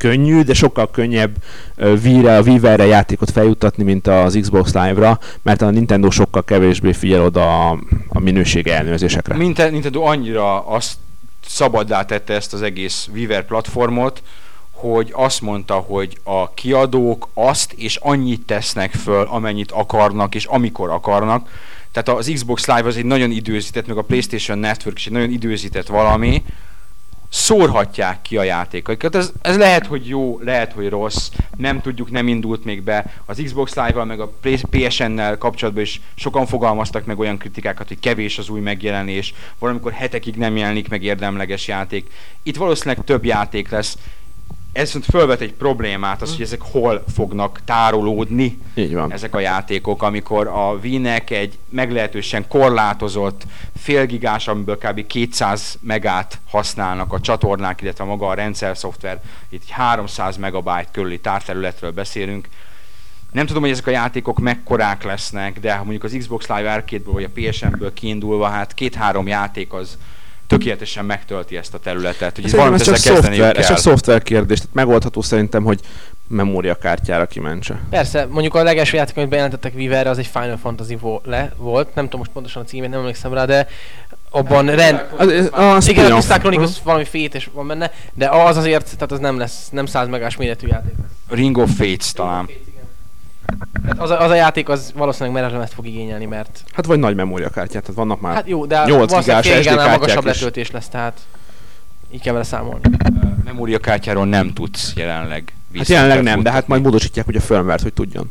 könnyű, de sokkal könnyebb Wii-re, a Weaver-re játékot feljuttatni, mint az Xbox Live-ra, mert a Nintendo sokkal kevésbé figyel oda a, a minőség ellenőrzésekre. Ninte- Nintendo annyira azt szabaddá tette ezt az egész Weaver platformot, hogy azt mondta, hogy a kiadók azt és annyit tesznek föl, amennyit akarnak és amikor akarnak. Tehát az Xbox Live az egy nagyon időzített, meg a PlayStation Network is egy nagyon időzített valami, szórhatják ki a játékokat. Ez, ez lehet, hogy jó, lehet, hogy rossz, nem tudjuk, nem indult még be. Az Xbox Live-val, meg a PSN-nel kapcsolatban is sokan fogalmaztak meg olyan kritikákat, hogy kevés az új megjelenés, valamikor hetekig nem jelenik meg érdemleges játék. Itt valószínűleg több játék lesz. Ez viszont fölvet egy problémát, az, hogy ezek hol fognak tárolódni, Így van. ezek a játékok, amikor a Wii-nek egy meglehetősen korlátozott félgigás, amiből kb. 200 megát használnak a csatornák, illetve maga a rendszer szoftver, itt egy 300 megabyte körüli tárterületről beszélünk. Nem tudom, hogy ezek a játékok mekkorák lesznek, de ha mondjuk az Xbox Live Arcade-ból vagy a PSN-ből kiindulva, hát két-három játék az tökéletesen megtölti ezt a területet. Hogy valamit ez csak, szoftver, ez csak szoftver kérdés, tehát megoldható szerintem, hogy memóriakártyára kimentse. Persze, mondjuk a legelső játék, amit bejelentettek Viverre, az egy Final Fantasy vo- le, volt. Nem tudom most pontosan a címét, nem emlékszem rá, de abban rend... Az, az, a Igen, a. Crystal Chronicles valami fétes van benne, de az azért, tehát az nem lesz, nem 100 megás méretű játék. Ring of Fates talán. Tehát az, a, az a játék az valószínűleg merelemet fog igényelni, mert Hát vagy nagy memóriakártyát, tehát vannak már. hát jó, de 8 valószínűleg gigás SD gigánál magasabb kártyák is. letöltés lesz, tehát így kell vele számolni. Memóriakártyáról nem tudsz jelenleg Hát jelenleg nem, de hát majd módosítják ugye a firmware hogy tudjon.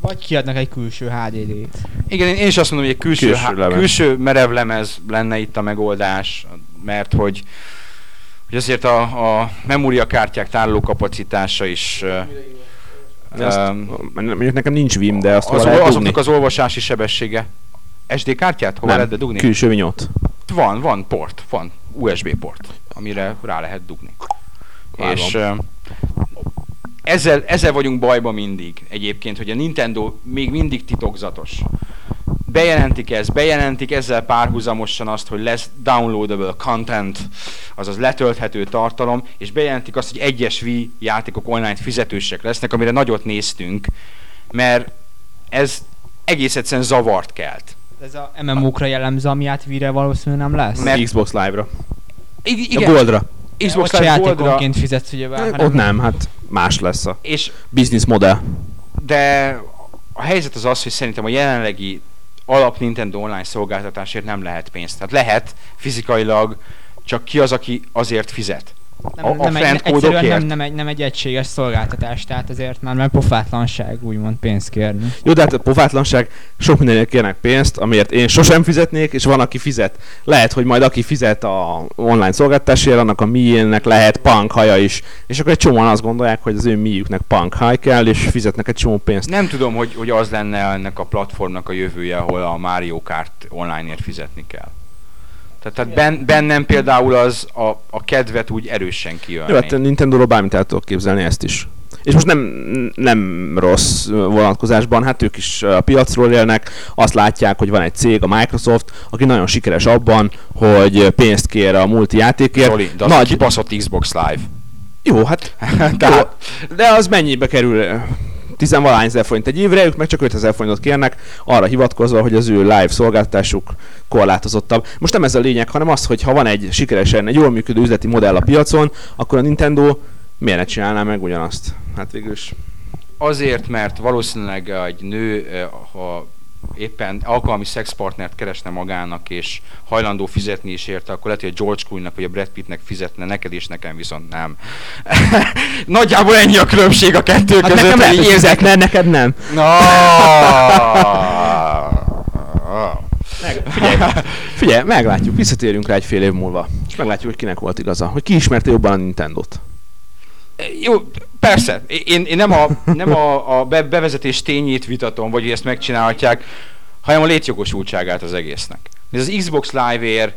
Vagy kiadnak egy külső HDD-t. Igen, én én is azt mondom, hogy egy külső, Külső lemez. külső merev lemez lenne itt a megoldás, mert hogy, hogy azért a, a memóriakártyák tárolókapacitása is uh, De azt, um, mondjuk nekem nincs Vim, de azt az, hova lehet dugni? az olvasási sebessége. SD kártyát? Hova lehet nem, bedugni? külső vinyót. Van, van port, van USB port, amire rá lehet dugni. Vágom. És ö, ezzel, ezzel vagyunk bajban mindig egyébként, hogy a Nintendo még mindig titokzatos. Bejelentik ezt, bejelentik ezzel párhuzamosan azt, hogy lesz downloadable content, azaz letölthető tartalom, és bejelentik azt, hogy egyes Wii játékok online fizetősek lesznek, amire nagyot néztünk, mert ez egész egyszerűen zavart kelt. Ez a MMO-kra jellemző, ami át Wii-re valószínűleg nem lesz. Mert- Xbox Live-ra. I- A Goldra. Xbox Live Goldra, játékonként fizetsz ugyebár, hanem Ott nem, hát más lesz a és business modell. de a helyzet az az, hogy szerintem a jelenlegi alap Nintendo online szolgáltatásért nem lehet pénzt. Tehát lehet fizikailag, csak ki az, aki azért fizet. Nem, a- a nem, egy, egyszerűen nem, nem, egy, nem egy egységes szolgáltatás, tehát azért már meg pofátlanság úgymond pénzt kérni. Jó, de hát a pofátlanság, sok mindenért kérnek pénzt, amiért én sosem fizetnék, és van, aki fizet. Lehet, hogy majd aki fizet a online szolgáltatásért, annak a miének lehet punk haja is. És akkor egy csomóan azt gondolják, hogy az ő miüknek punk haj kell, és fizetnek egy csomó pénzt. Nem tudom, hogy, hogy az lenne ennek a platformnak a jövője, ahol a Mario Kart onlineért fizetni kell. Tehát, tehát ben, bennem például az a, a kedvet úgy erősen kijönni. Jó, hát Nintendo-ról bármit el tudok képzelni ezt is. És most nem, nem rossz vonatkozásban, hát ők is a piacról élnek, azt látják, hogy van egy cég, a Microsoft, aki nagyon sikeres abban, hogy pénzt kér a multi játékért. Zoli, de az Nagy... kibaszott Xbox Live. Jó, hát <laughs> Tehát- jó, de az mennyibe kerül? Tizenvalány ezer forint egy évre, ők meg csak 5000 forintot kérnek, arra hivatkozva, hogy az ő live szolgáltatásuk korlátozottabb. Most nem ez a lényeg, hanem az, hogy ha van egy sikeresen, egy jól működő üzleti modell a piacon, akkor a Nintendo miért ne csinálná meg ugyanazt? Hát végül is. Azért, mert valószínűleg egy nő, eh, ha éppen alkalmi szexpartnert keresne magának, és hajlandó fizetni is érte, akkor lehet, hogy a George Clooney-nak vagy a Brad Pittnek fizetne, neked és nekem viszont nem. <laughs> Nagyjából ennyi a különbség a kettő Hát között. nekem lehet, érzek- fizetne, neked nem. Na. Figyelj, figyelj, meglátjuk, visszatérünk rá egy fél év múlva. És meglátjuk, hogy kinek volt igaza. Hogy ki ismerte jobban a Nintendo-t. Jó, persze. Én, én nem, a, nem a, a be, bevezetés tényét vitatom, vagy hogy ezt megcsinálhatják, hanem a létjogosultságát az egésznek. Ez az Xbox Live-ért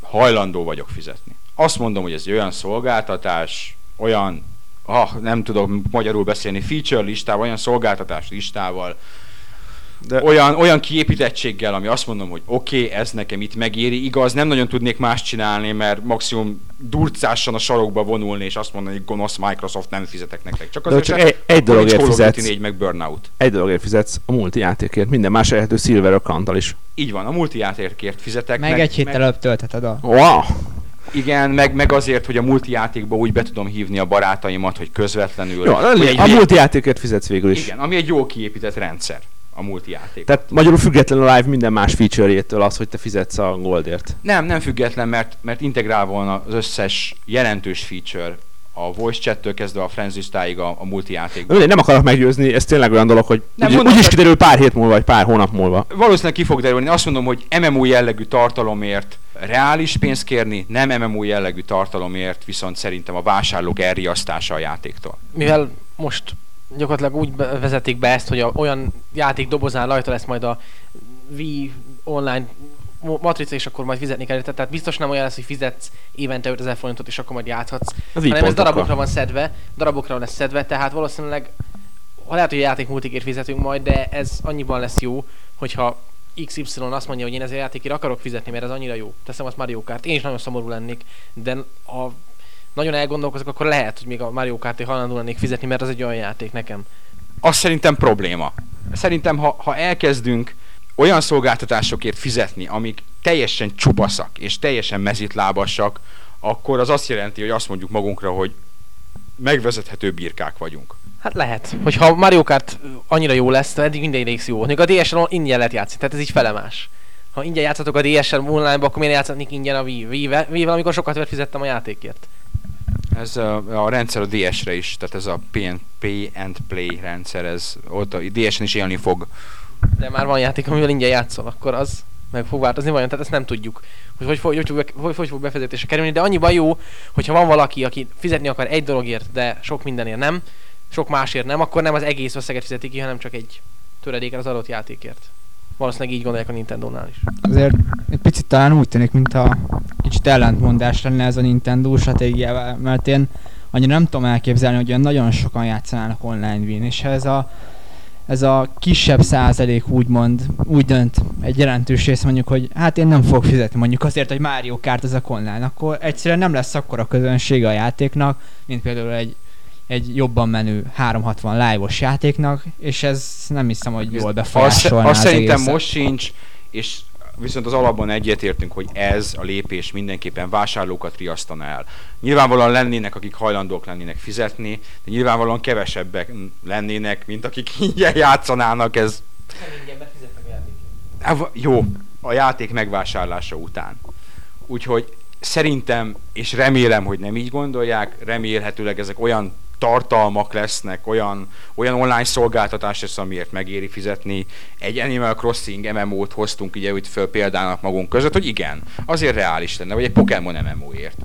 hajlandó vagyok fizetni. Azt mondom, hogy ez olyan szolgáltatás, olyan, ah, nem tudok magyarul beszélni, feature listával, olyan szolgáltatás listával, De- olyan, olyan kiépítettséggel, ami azt mondom, hogy oké, okay, ez nekem itt megéri. Igaz, nem nagyon tudnék más csinálni, mert maximum durcásan a sarokba vonulni, és azt mondani, hogy gonosz Microsoft, nem fizetek nektek. Csak azért, csak egy- egy dologért fizetsz. 4 meg Burnout. Egy dologért fizetsz, a multi játékért. Minden más elérhető Silver account is. Így van, a multijátékért fizetek. Meg, egy héttel előbb töltheted a... Wow! Igen, meg, meg azért, hogy a multijátékba úgy be tudom hívni a barátaimat, hogy közvetlenül. Jó, a multi játékért fizetsz végül is. Igen, ami egy jó kiépített rendszer, a multijáték. Tehát magyarul függetlenül a live minden más feature-jétől az, hogy te fizetsz a goldért. Nem, nem független, mert, mert integrál volna az összes jelentős feature a voice chattől kezdve a frenzisztáig a, a multijátékban. Mindegy, nem akarok meggyőzni, ez tényleg olyan dolog, hogy Nem, úgy, mondom, úgyis hogy- kiderül pár hét múlva, vagy pár hónap múlva. Valószínűleg ki fog derülni. Azt mondom, hogy MMO jellegű tartalomért reális pénzt kérni, nem MMO jellegű tartalomért, viszont szerintem a vásárlók elriasztása a játéktól. Mivel most gyakorlatilag úgy vezetik be ezt, hogy a, olyan játék dobozán rajta lesz majd a Wii online matrica, és akkor majd fizetni kell. Tehát biztos nem olyan lesz, hogy fizetsz évente 5000 forintot, és akkor majd játszhatsz. Az hanem ez darabokra van szedve, darabokra lesz szedve, tehát valószínűleg ha lehet, hogy a játék multikért fizetünk majd, de ez annyiban lesz jó, hogyha XY azt mondja, hogy én ezért a játékért akarok fizetni, mert ez annyira jó. Teszem azt Mario Kart. Én is nagyon szomorú lennék, de ha nagyon elgondolkozok, akkor lehet, hogy még a Mario Kartért hajlandó lennék fizetni, mert az egy olyan játék nekem. Az szerintem probléma. Szerintem, ha, ha elkezdünk olyan szolgáltatásokért fizetni, amik teljesen csupaszak és teljesen mezitlábasak, akkor az azt jelenti, hogy azt mondjuk magunkra, hogy megvezethető birkák vagyunk. Hát lehet. Hogyha Mario Kart annyira jó lesz, eddig minden rész jó. Még a DS-en ingyen lehet játszani, tehát ez így felemás. Ha ingyen játszatok a DS-en online-ba, akkor miért játszhatnék ingyen a Wii? Wii-vel, amikor sokat fizettem a játékért. Ez a, a rendszer a DS-re is, tehát ez a PN, Pay and Play rendszer, ez ott a DS-en is élni fog. De már van játék, amivel ingyen játszol, akkor az meg fog változni vajon, tehát ezt nem tudjuk, hogy hogy, hogy, be- hogy, hogy fog befizetésre kerülni, de annyiban jó, hogyha van valaki, aki fizetni akar egy dologért, de sok mindenért nem, sok másért nem, akkor nem az egész összeget fizeti ki, hanem csak egy töredéken az adott játékért. Valószínűleg így gondolják a Nintendo-nál is. Azért egy picit talán úgy tűnik, mintha kicsit ellentmondás lenne ez a Nintendo stratégiával, mert én annyira nem tudom elképzelni, hogy olyan nagyon sokan játszanának online win, és ez a, ez a kisebb százalék úgymond úgy dönt egy jelentős rész mondjuk, hogy hát én nem fogok fizetni mondjuk azért, hogy Mario Kart ezek online, akkor egyszerűen nem lesz akkora közönsége a játéknak, mint például egy egy jobban menő 360 live-os játéknak, és ez nem hiszem, hogy jól Azt, befolyásolná azt az szerintem egészet. most sincs, és viszont az alapban egyetértünk, hogy ez a lépés mindenképpen vásárlókat riasztana el. Nyilvánvalóan lennének, akik hajlandók lennének fizetni, de nyilvánvalóan kevesebbek lennének, mint akik <laughs> ingyen játszanának, ez Á, va- Jó, a játék megvásárlása után. Úgyhogy szerintem, és remélem, hogy nem így gondolják, remélhetőleg ezek olyan tartalmak lesznek, olyan, olyan online szolgáltatás lesz, amiért megéri fizetni. Egy Animal Crossing MMO-t hoztunk ugye úgy föl példának magunk között, hogy igen, azért reális lenne, vagy egy Pokémon MMO-ért.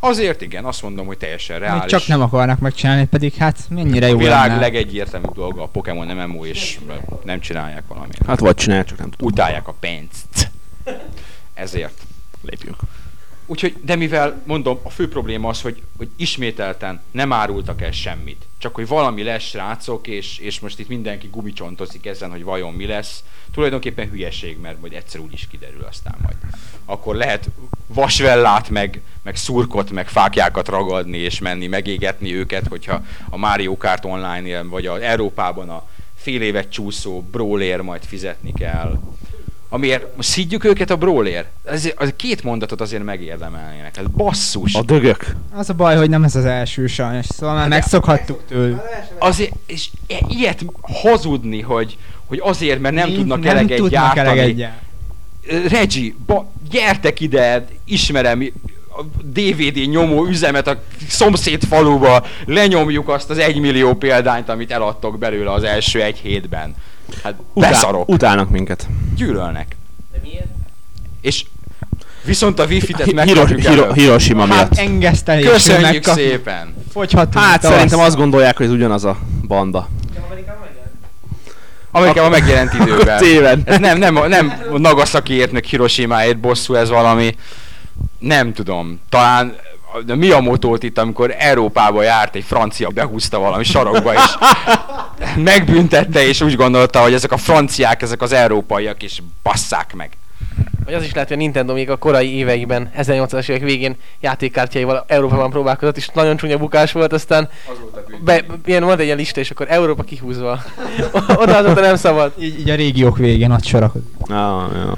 Azért igen, azt mondom, hogy teljesen Még reális. csak nem akarnak megcsinálni, pedig hát mennyire a jó világ lenne. legegyértelműbb dolga a Pokémon MMO, és nem csinálják valamit. Hát vagy csinál, csak nem tudom. Utálják a pénzt. Ezért. Lépjünk. Úgyhogy, de mivel mondom, a fő probléma az, hogy, hogy ismételten nem árultak el semmit. Csak hogy valami lesz, srácok, és, és most itt mindenki gumicsontozik ezen, hogy vajon mi lesz. Tulajdonképpen hülyeség, mert majd egyszer úgy is kiderül aztán majd. Akkor lehet vasvellát, meg, meg szurkot, meg fákjákat ragadni, és menni, megégetni őket, hogyha a Mario Kart online vagy a Európában a fél évet csúszó brawler majd fizetni kell. Amiért most szidjuk őket a brawler. Ez, az két mondatot azért megérdemelnének. Ez basszus. A dögök. Az a baj, hogy nem ez az első sajnos, szóval már de- megszokhattuk tőlük. Azért, és i- ilyet hazudni, hogy, hogy azért, mert nem Mi- tudnak nem eleget tudnak gyártani. eleget. Regi, ba, gyertek ide, ismerem a DVD nyomó üzemet a szomszéd faluba, lenyomjuk azt az egymillió példányt, amit eladtok belőle az első egy hétben. Hát beszarok, Utálnak minket. gyűlölnek. De miért? És viszont a wifi-t megkapjuk Hiro- Hiro-. Hiroshima Hát miatt. engesztelésül Köszönjük szépen! Fogyhatunk. Hát szerintem azt gondolják, hogy ez ugyanaz a banda. Amerikában megjelent időben. <laughs> Téved. Ez nem, nem, nem Nagasakiért, meg Hiroshimáért bosszú ez valami. Nem tudom. Talán de mi a motót itt, amikor Európába járt egy francia, behúzta valami sarokba, és <laughs> megbüntette, és úgy gondolta, hogy ezek a franciák, ezek az európaiak, és basszák meg. Vagy az is lehet, hogy a Nintendo még a korai éveiben, 1800-as évek végén játékkártyáival Európában próbálkozott, és nagyon csúnya bukás volt, aztán be, ilyen volt egy ilyen lista, és akkor Európa kihúzva. Oda azóta nem szabad. Így, így a régiók végén ott sorakozik. Ah, ja.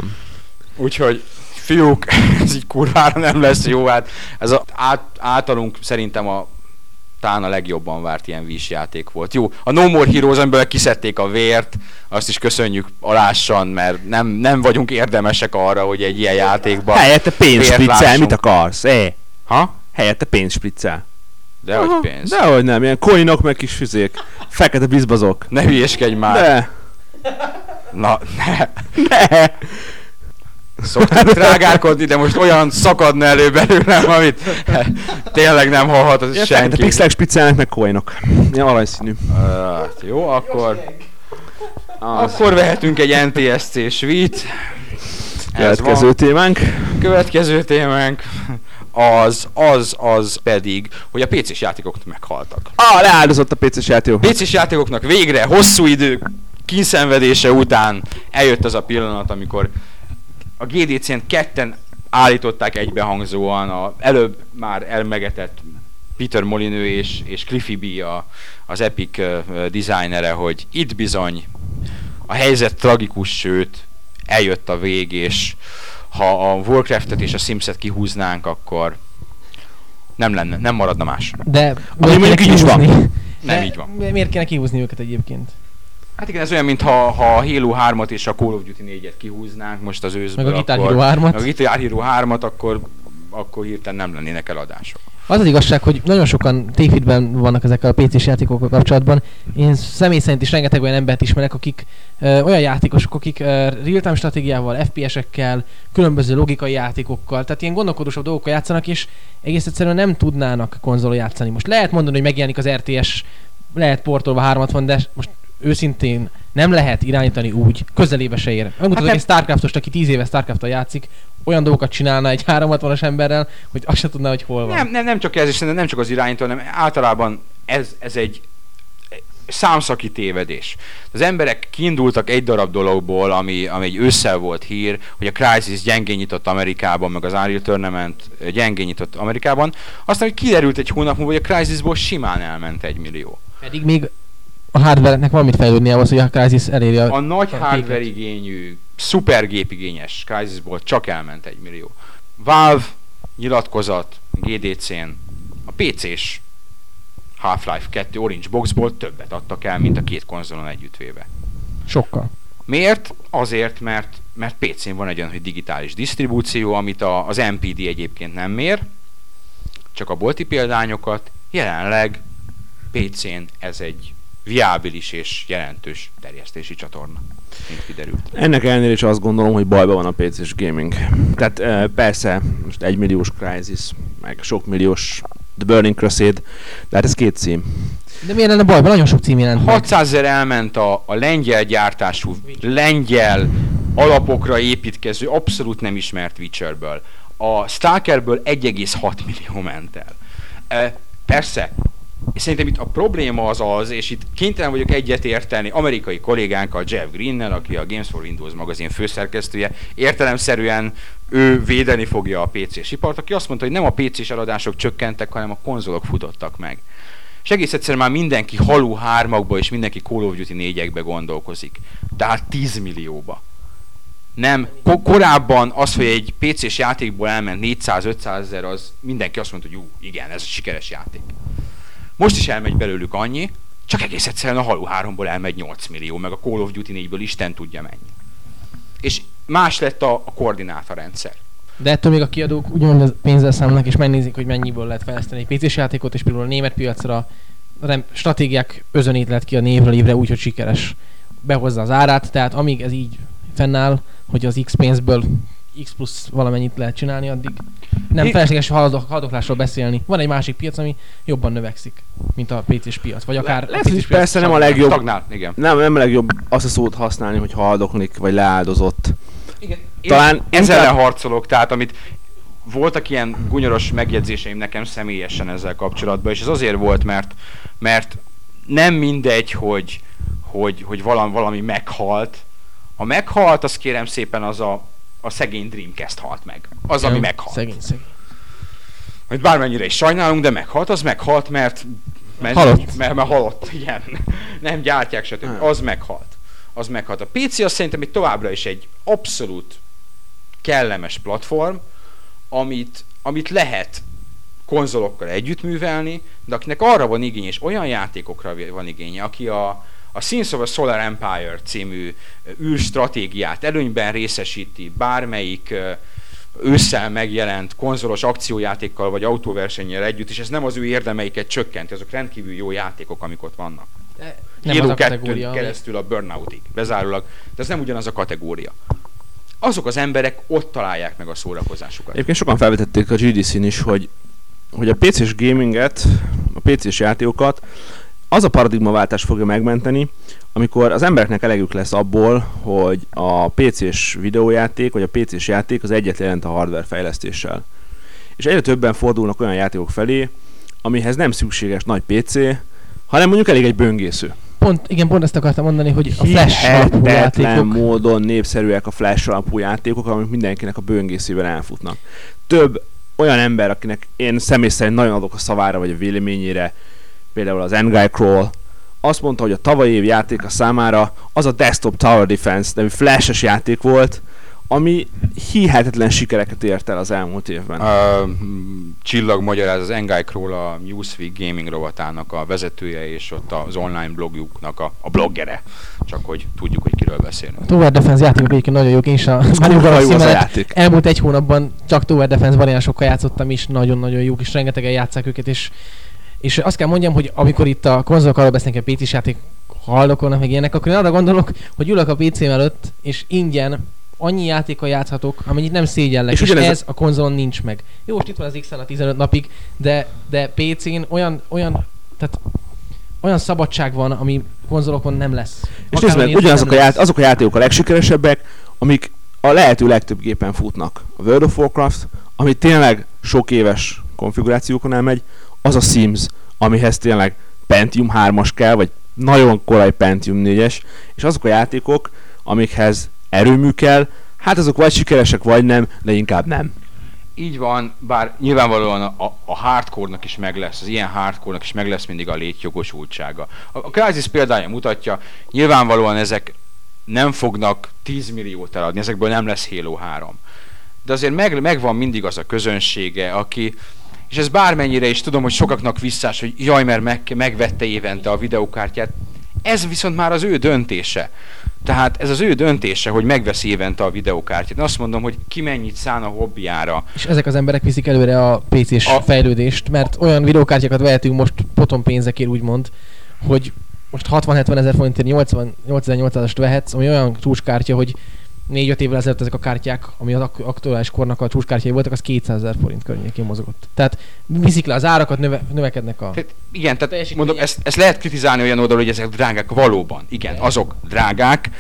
Úgyhogy fiúk, <laughs> ez így kurvára nem lesz jó, hát ez a, át, általunk szerintem a talán a legjobban várt ilyen vís játék volt. Jó, a No More Heroes, amiből kiszedték a vért, azt is köszönjük alássan, mert nem, nem vagyunk érdemesek arra, hogy egy ilyen játékban... Helyette pénzspriccel, mit akarsz? É. Ha? Helyette pénzspriccel. De hogy pénz. Dehogy nem, ilyen coinok meg kis füzék. Fekete bizbazok. Ne hülyeskedj már. De. Na, ne. Ne. Szoktunk drágálkodni, de most olyan szakadna elő belőlem, amit tényleg nem hallhat az fekete senki. pixelek spiccelnek meg coinok. Ilyen aranyszínű. Hát, jó, akkor, Az. akkor vehetünk egy NTSC svít. Ez Következő van. témánk. Következő témánk az, az, az pedig, hogy a PC-s játékok meghaltak. Ah, leáldozott a PC-s játék. PC-s játékoknak végre, hosszú idő kínszenvedése után eljött az a pillanat, amikor a GDC-n ketten állították egybehangzóan a előbb már elmegetett Peter Molyneux és, és Cliffy B, a, az Epic uh, designere, hogy itt bizony a helyzet tragikus, sőt eljött a vég, és ha a Warcraftet és a Simset kihúznánk, akkor nem lenne, nem maradna más. De Ami mondjuk így is van. Nem De így van. mi- Miért kéne kihúzni őket egyébként? Hát igen, ez olyan, mintha ha a Halo 3-at és a Call of Duty 4-et kihúznánk most az őszből, Meg a Guitar Hero 3-at. meg a Guitar Hero 3-at, akkor, akkor hirtelen nem lennének eladások. Az az igazság, hogy nagyon sokan tévhitben vannak ezekkel a PC-s játékokkal kapcsolatban. Én személy szerint is rengeteg olyan embert ismerek, akik ö, olyan játékosok, akik ö, real-time stratégiával, FPS-ekkel, különböző logikai játékokkal, tehát ilyen gondolkodósabb dolgokkal játszanak, és egész egyszerűen nem tudnának konzolon játszani. Most lehet mondani, hogy megjelenik az RTS, lehet portolva 360, de most őszintén nem lehet irányítani úgy, közelébe se ér. Megmutatok Hát egy Starcraftost, aki 10 éve Starcraft-tal játszik, olyan dolgokat csinálna egy 360-as emberrel, hogy azt se tudná, hogy hol van. Nem, nem, nem csak ez, és nem csak az irányító, hanem általában ez, ez egy számszaki tévedés. Az emberek kiindultak egy darab dologból, ami, ami egy ősszel volt hír, hogy a Crysis gyengén nyitott Amerikában, meg az Unreal Tournament gyengén nyitott Amerikában. Aztán, hogy kiderült egy hónap múlva, hogy a Crysisból simán elment egy millió. Pedig még a hardware-nek van mit fejlődni ahhoz, hogy a Crysis eléri a... A nagy a hardware igényű, szupergépigényes Crysisból csak elment egy millió. Valve nyilatkozat GDC-n a PC-s Half-Life 2 Orange Boxból többet adtak el, mint a két konzolon együttvéve. Sokkal. Miért? Azért, mert, mert PC-n van egy olyan, hogy digitális disztribúció, amit a, az MPD egyébként nem mér, csak a bolti példányokat. Jelenleg PC-n ez egy viábilis és jelentős terjesztési csatorna, mint kiderült. Ennek ellenére is azt gondolom, hogy bajban van a PC-s gaming. Tehát e, persze, most egy milliós Crysis, meg sok milliós The Burning Crusade, de hát ez két cím. De miért lenne bajban? Nagyon sok cím jelent meg. 600 ezer elment a, a lengyel gyártású, lengyel alapokra építkező, abszolút nem ismert Witcherből. A Stalkerből 1,6 millió ment el. E, persze, és szerintem itt a probléma az az, és itt kénytelen vagyok egyetérteni amerikai kollégánkkal, Jeff Greennel, aki a Games for Windows magazin főszerkesztője, értelemszerűen ő védeni fogja a PC-s ipart, aki azt mondta, hogy nem a PC-s eladások csökkentek, hanem a konzolok futottak meg. És egész egyszerűen már mindenki Halo 3 és mindenki Call of Duty 4 gondolkozik. Tehát 10 millióba. Nem, ko- korábban az, hogy egy PC-s játékból elment 400-500 ezer, az mindenki azt mondta, hogy ú, igen, ez sikeres játék. Most is elmegy belőlük annyi, csak egész egyszerűen a Halo 3-ból elmegy 8 millió, meg a Call of Duty 4-ből Isten tudja mennyi. És más lett a, a koordinátorrendszer. De ettől még a kiadók ugyanolyan pénzzel számolnak, és megnézik, hogy mennyiből lehet fejleszteni egy PC-s játékot, és például a német piacra rem- stratégiák özönét lett ki a névről évre úgy, hogy sikeres. Behozza az árát, tehát amíg ez így fennáll, hogy az X pénzből X plusz valamennyit lehet csinálni, addig nem Én- felesleges haldok- haldoklásról beszélni. Van egy másik piac, ami jobban növekszik, mint a PC-s piac, vagy akár Le- a PC-s piac. persze nem a legjobb, Stagnál, igen. nem, nem a legjobb azt a szót használni, hogy haldoklik, vagy leáldozott. Igen. Talán Talán ezzel inkább- harcolok, tehát amit voltak ilyen gunyoros megjegyzéseim nekem személyesen ezzel kapcsolatban, és ez azért volt, mert, mert nem mindegy, hogy, hogy, hogy valami, valami meghalt. Ha meghalt, az kérem szépen az a, a szegény Dreamcast halt meg. Az, ami Igen, meghalt. Szegény, szegény. Hogy bármennyire is sajnálunk, de meghalt, az meghalt, mert mert, Halott. mert, mert halott, igen. <laughs> Nem gyártják, stb. Az meghalt. Az meghalt. A PC az szerintem egy továbbra is egy abszolút kellemes platform, amit, amit lehet konzolokkal együtt művelni, de akinek arra van igény, és olyan játékokra van igénye, aki a, a Sins of a Solar Empire című űrstratégiát előnyben részesíti bármelyik ősszel megjelent konzolos akciójátékkal vagy autóversennyel együtt, és ez nem az ő érdemeiket csökkenti, azok rendkívül jó játékok, amik ott vannak. Nem Halo az a 2 kategória, keresztül a Burnoutig, bezárólag, de ez nem ugyanaz a kategória. Azok az emberek ott találják meg a szórakozásukat. Egyébként sokan felvetették a GDC-n is, hogy, hogy a PC-s gaminget, a PC-s játékokat az a paradigmaváltás fogja megmenteni, amikor az embereknek elegük lesz abból, hogy a PC-s videójáték, vagy a PC-s játék az egyet jelent a hardware fejlesztéssel. És egyre többen fordulnak olyan játékok felé, amihez nem szükséges nagy PC, hanem mondjuk elég egy böngésző. Pont, igen, pont ezt akartam mondani, hogy a flash alapú játékok, módon népszerűek a flash alapú játékok, amik mindenkinek a böngészével elfutnak. Több olyan ember, akinek én személy szerint nagyon adok a szavára vagy a véleményére, például az Enguy Crawl, azt mondta, hogy a tavalyi év játéka számára az a Desktop Tower Defense nevű flashes játék volt, ami hihetetlen sikereket ért el az elmúlt évben. Uh, Csillag magyaráz az Enguy Kroll a Newsweek Gaming rovatának a vezetője, és ott az online blogjuknak a, a bloggere. Csak hogy tudjuk, hogy kiről beszélünk. a Tower Defense játékok egyébként nagyon jók, én is a Mario Galaxy a játék. elmúlt egy hónapban csak Tower Defense variánsokkal játszottam is, nagyon-nagyon jók, és rengetegen játszák őket, és, és azt kell mondjam, hogy amikor itt a konzolok arról beszélnek, hogy PC-s játék haldokolnak meg ilyenek, akkor én arra gondolok, hogy ülök a PC előtt, és ingyen annyi játékkal játszhatok, amennyit nem szégyellek, És és, ugyanez a- ez a konzolon nincs meg. Jó, most itt van az x a 15 napig, de, de PC-n olyan, olyan, tehát olyan szabadság van, ami konzolokon nem lesz. És nézd meg, ugyanazok a, ját, azok a játékok a legsikeresebbek, amik a lehető legtöbb gépen futnak. A World of Warcraft, ami tényleg sok éves konfigurációkon elmegy, az a Sims, amihez tényleg Pentium 3-as kell, vagy nagyon korai Pentium 4-es, és azok a játékok, amikhez erőmű kell, hát azok vagy sikeresek, vagy nem, de inkább nem. Így van, bár nyilvánvalóan a, a, hardcore-nak is meg lesz, az ilyen hardcore-nak is meg lesz mindig a létjogosultsága. A, a Crysis példája mutatja, nyilvánvalóan ezek nem fognak 10 milliót eladni, ezekből nem lesz Halo 3. De azért meg, megvan mindig az a közönsége, aki, és ez bármennyire is tudom, hogy sokaknak visszás, hogy jaj, mert meg, megvette évente a videokártyát, ez viszont már az ő döntése. Tehát ez az ő döntése, hogy megveszi évente a videokártyát. Én azt mondom, hogy ki mennyit szán a hobbiára, És ezek az emberek viszik előre a PC-s A- fejlődést, mert olyan videókártyákat vehetünk most potom pénzekért úgymond, hogy most 60-70 ezer forintért 80 8800-ast vehetsz, ami olyan csúcskártya, hogy 4-5 évvel ezelőtt ezek a kártyák, ami az ak- aktuális kornak a csúcskártyái voltak, az 200 ezer forint környékén mozogott. Tehát viszik le az árakat, növe, növekednek a... Tehát, igen, tehát mondom, ezt, ezt lehet kritizálni olyan oldalról, hogy ezek drágák valóban. Igen, Igen. azok drágák.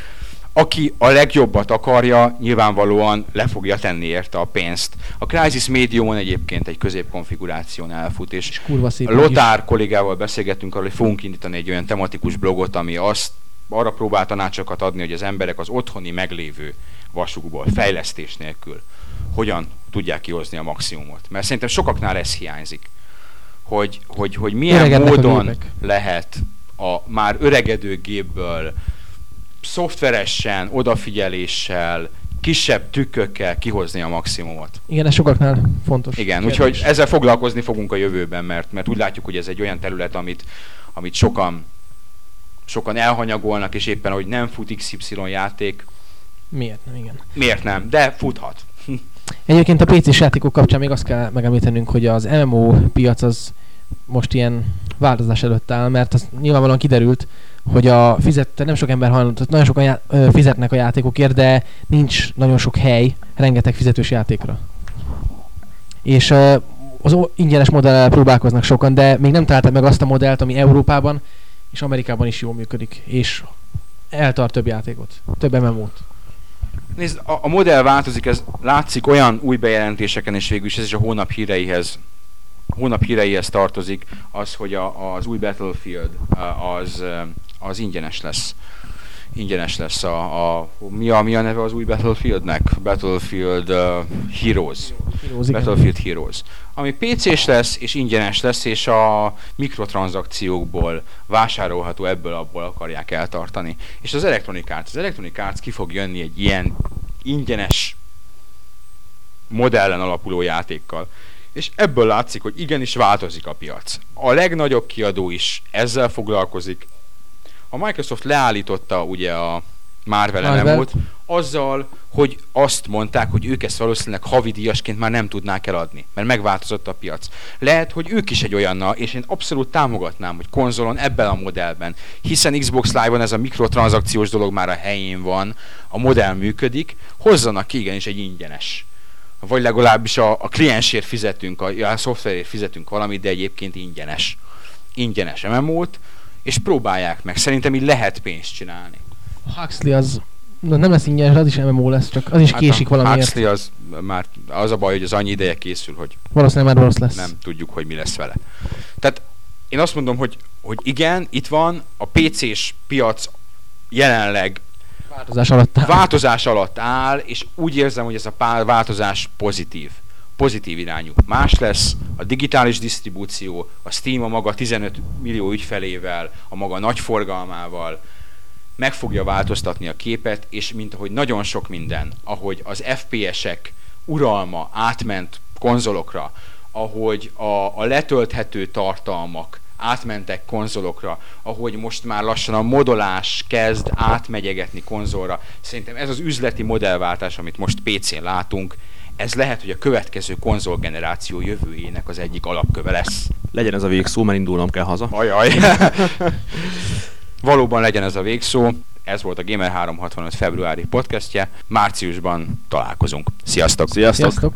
Aki a legjobbat akarja, nyilvánvalóan le fogja tenni érte a pénzt. A Crysis Mediumon egyébként egy középkonfiguráción elfut, és És kurva szép. Lotár kollégával beszélgettünk arról, hogy fogunk indítani egy olyan tematikus blogot, ami azt arra próbál tanácsokat adni, hogy az emberek az otthoni meglévő vasukból, fejlesztés nélkül hogyan tudják kihozni a maximumot. Mert szerintem sokaknál ez hiányzik. Hogy, hogy, hogy milyen Öregednek a módon gépek. lehet a már öregedő gépből szoftveresen, odafigyeléssel, kisebb tükkökkel kihozni a maximumot. Igen, ez sokaknál fontos. Igen, kérdés. úgyhogy ezzel foglalkozni fogunk a jövőben, mert, mert úgy látjuk, hogy ez egy olyan terület, amit, amit sokan, sokan elhanyagolnak, és éppen, hogy nem fut XY játék, Miért nem, igen. miért nem? De futhat. Egyébként a PC-s játékok kapcsán még azt kell megemlítenünk, hogy az MMO piac az most ilyen változás előtt áll, mert az nyilvánvalóan kiderült, hogy a fizet, nem sok ember hajlandó, nagyon sokan já- ö, fizetnek a játékokért, de nincs nagyon sok hely rengeteg fizetős játékra. És ö, az ingyenes modellel próbálkoznak sokan, de még nem találták meg azt a modellt, ami Európában és Amerikában is jól működik, és eltart több játékot, több MMO-t. Nézd, a, a modell változik, ez látszik olyan új bejelentéseken, és végül is ez is a hónap híreihez hónap híreihez tartozik, az, hogy a, az új Battlefield az, az ingyenes lesz. Ingyenes lesz a, a mi, a, mi a neve az új Battlefieldnek? Battlefield uh, Heroes. Heroes, igen. Battlefield Heroes. Ami PC-s lesz, és ingyenes lesz, és a mikrotranszakciókból vásárolható ebből abból akarják eltartani. És az Electronic Arts, az Electronic Arts ki fog jönni egy ilyen ingyenes modellen alapuló játékkal. És ebből látszik, hogy igenis változik a piac. A legnagyobb kiadó is ezzel foglalkozik. A Microsoft leállította ugye a Marvel. MMO-t, azzal, hogy azt mondták, hogy ők ezt valószínűleg havidíjasként már nem tudnák eladni, mert megváltozott a piac. Lehet, hogy ők is egy olyannal, és én abszolút támogatnám, hogy konzolon ebben a modellben, hiszen Xbox Live-on ez a mikrotranszakciós dolog már a helyén van, a modell működik, hozzanak ki igenis egy ingyenes vagy legalábbis a, a kliensért fizetünk, a, a szoftverért fizetünk valamit, de egyébként ingyenes. Ingyenes MMO-t, és próbálják meg. Szerintem így lehet pénzt csinálni. A Huxley az Na, nem lesz ingyenes, az is MMO lesz, csak az is hát késik a valamiért. Huxley az már az a baj, hogy az annyi ideje készül, hogy Valószínűleg már rossz lesz. nem tudjuk, hogy mi lesz vele. Tehát én azt mondom, hogy, hogy igen, itt van, a PC-s piac jelenleg Változás alatt áll. változás alatt áll, és úgy érzem, hogy ez a pár változás pozitív. Pozitív irányú. Más lesz a digitális disztribúció, a Steam a maga 15 millió ügyfelével, a maga nagy forgalmával, meg fogja változtatni a képet, és mint ahogy nagyon sok minden, ahogy az FPS-ek uralma átment konzolokra, ahogy a, a letölthető tartalmak átmentek konzolokra, ahogy most már lassan a modolás kezd átmegyegetni konzolra. Szerintem ez az üzleti modellváltás, amit most PC-n látunk, ez lehet, hogy a következő konzolgeneráció jövőjének az egyik alapköve lesz. Legyen ez a végszó, mert indulnom kell haza. Ajaj. <laughs> <laughs> Valóban legyen ez a végszó. Ez volt a Gamer 365 februári podcastje. Márciusban találkozunk. Sziasztok! Sziasztok! Sziasztok!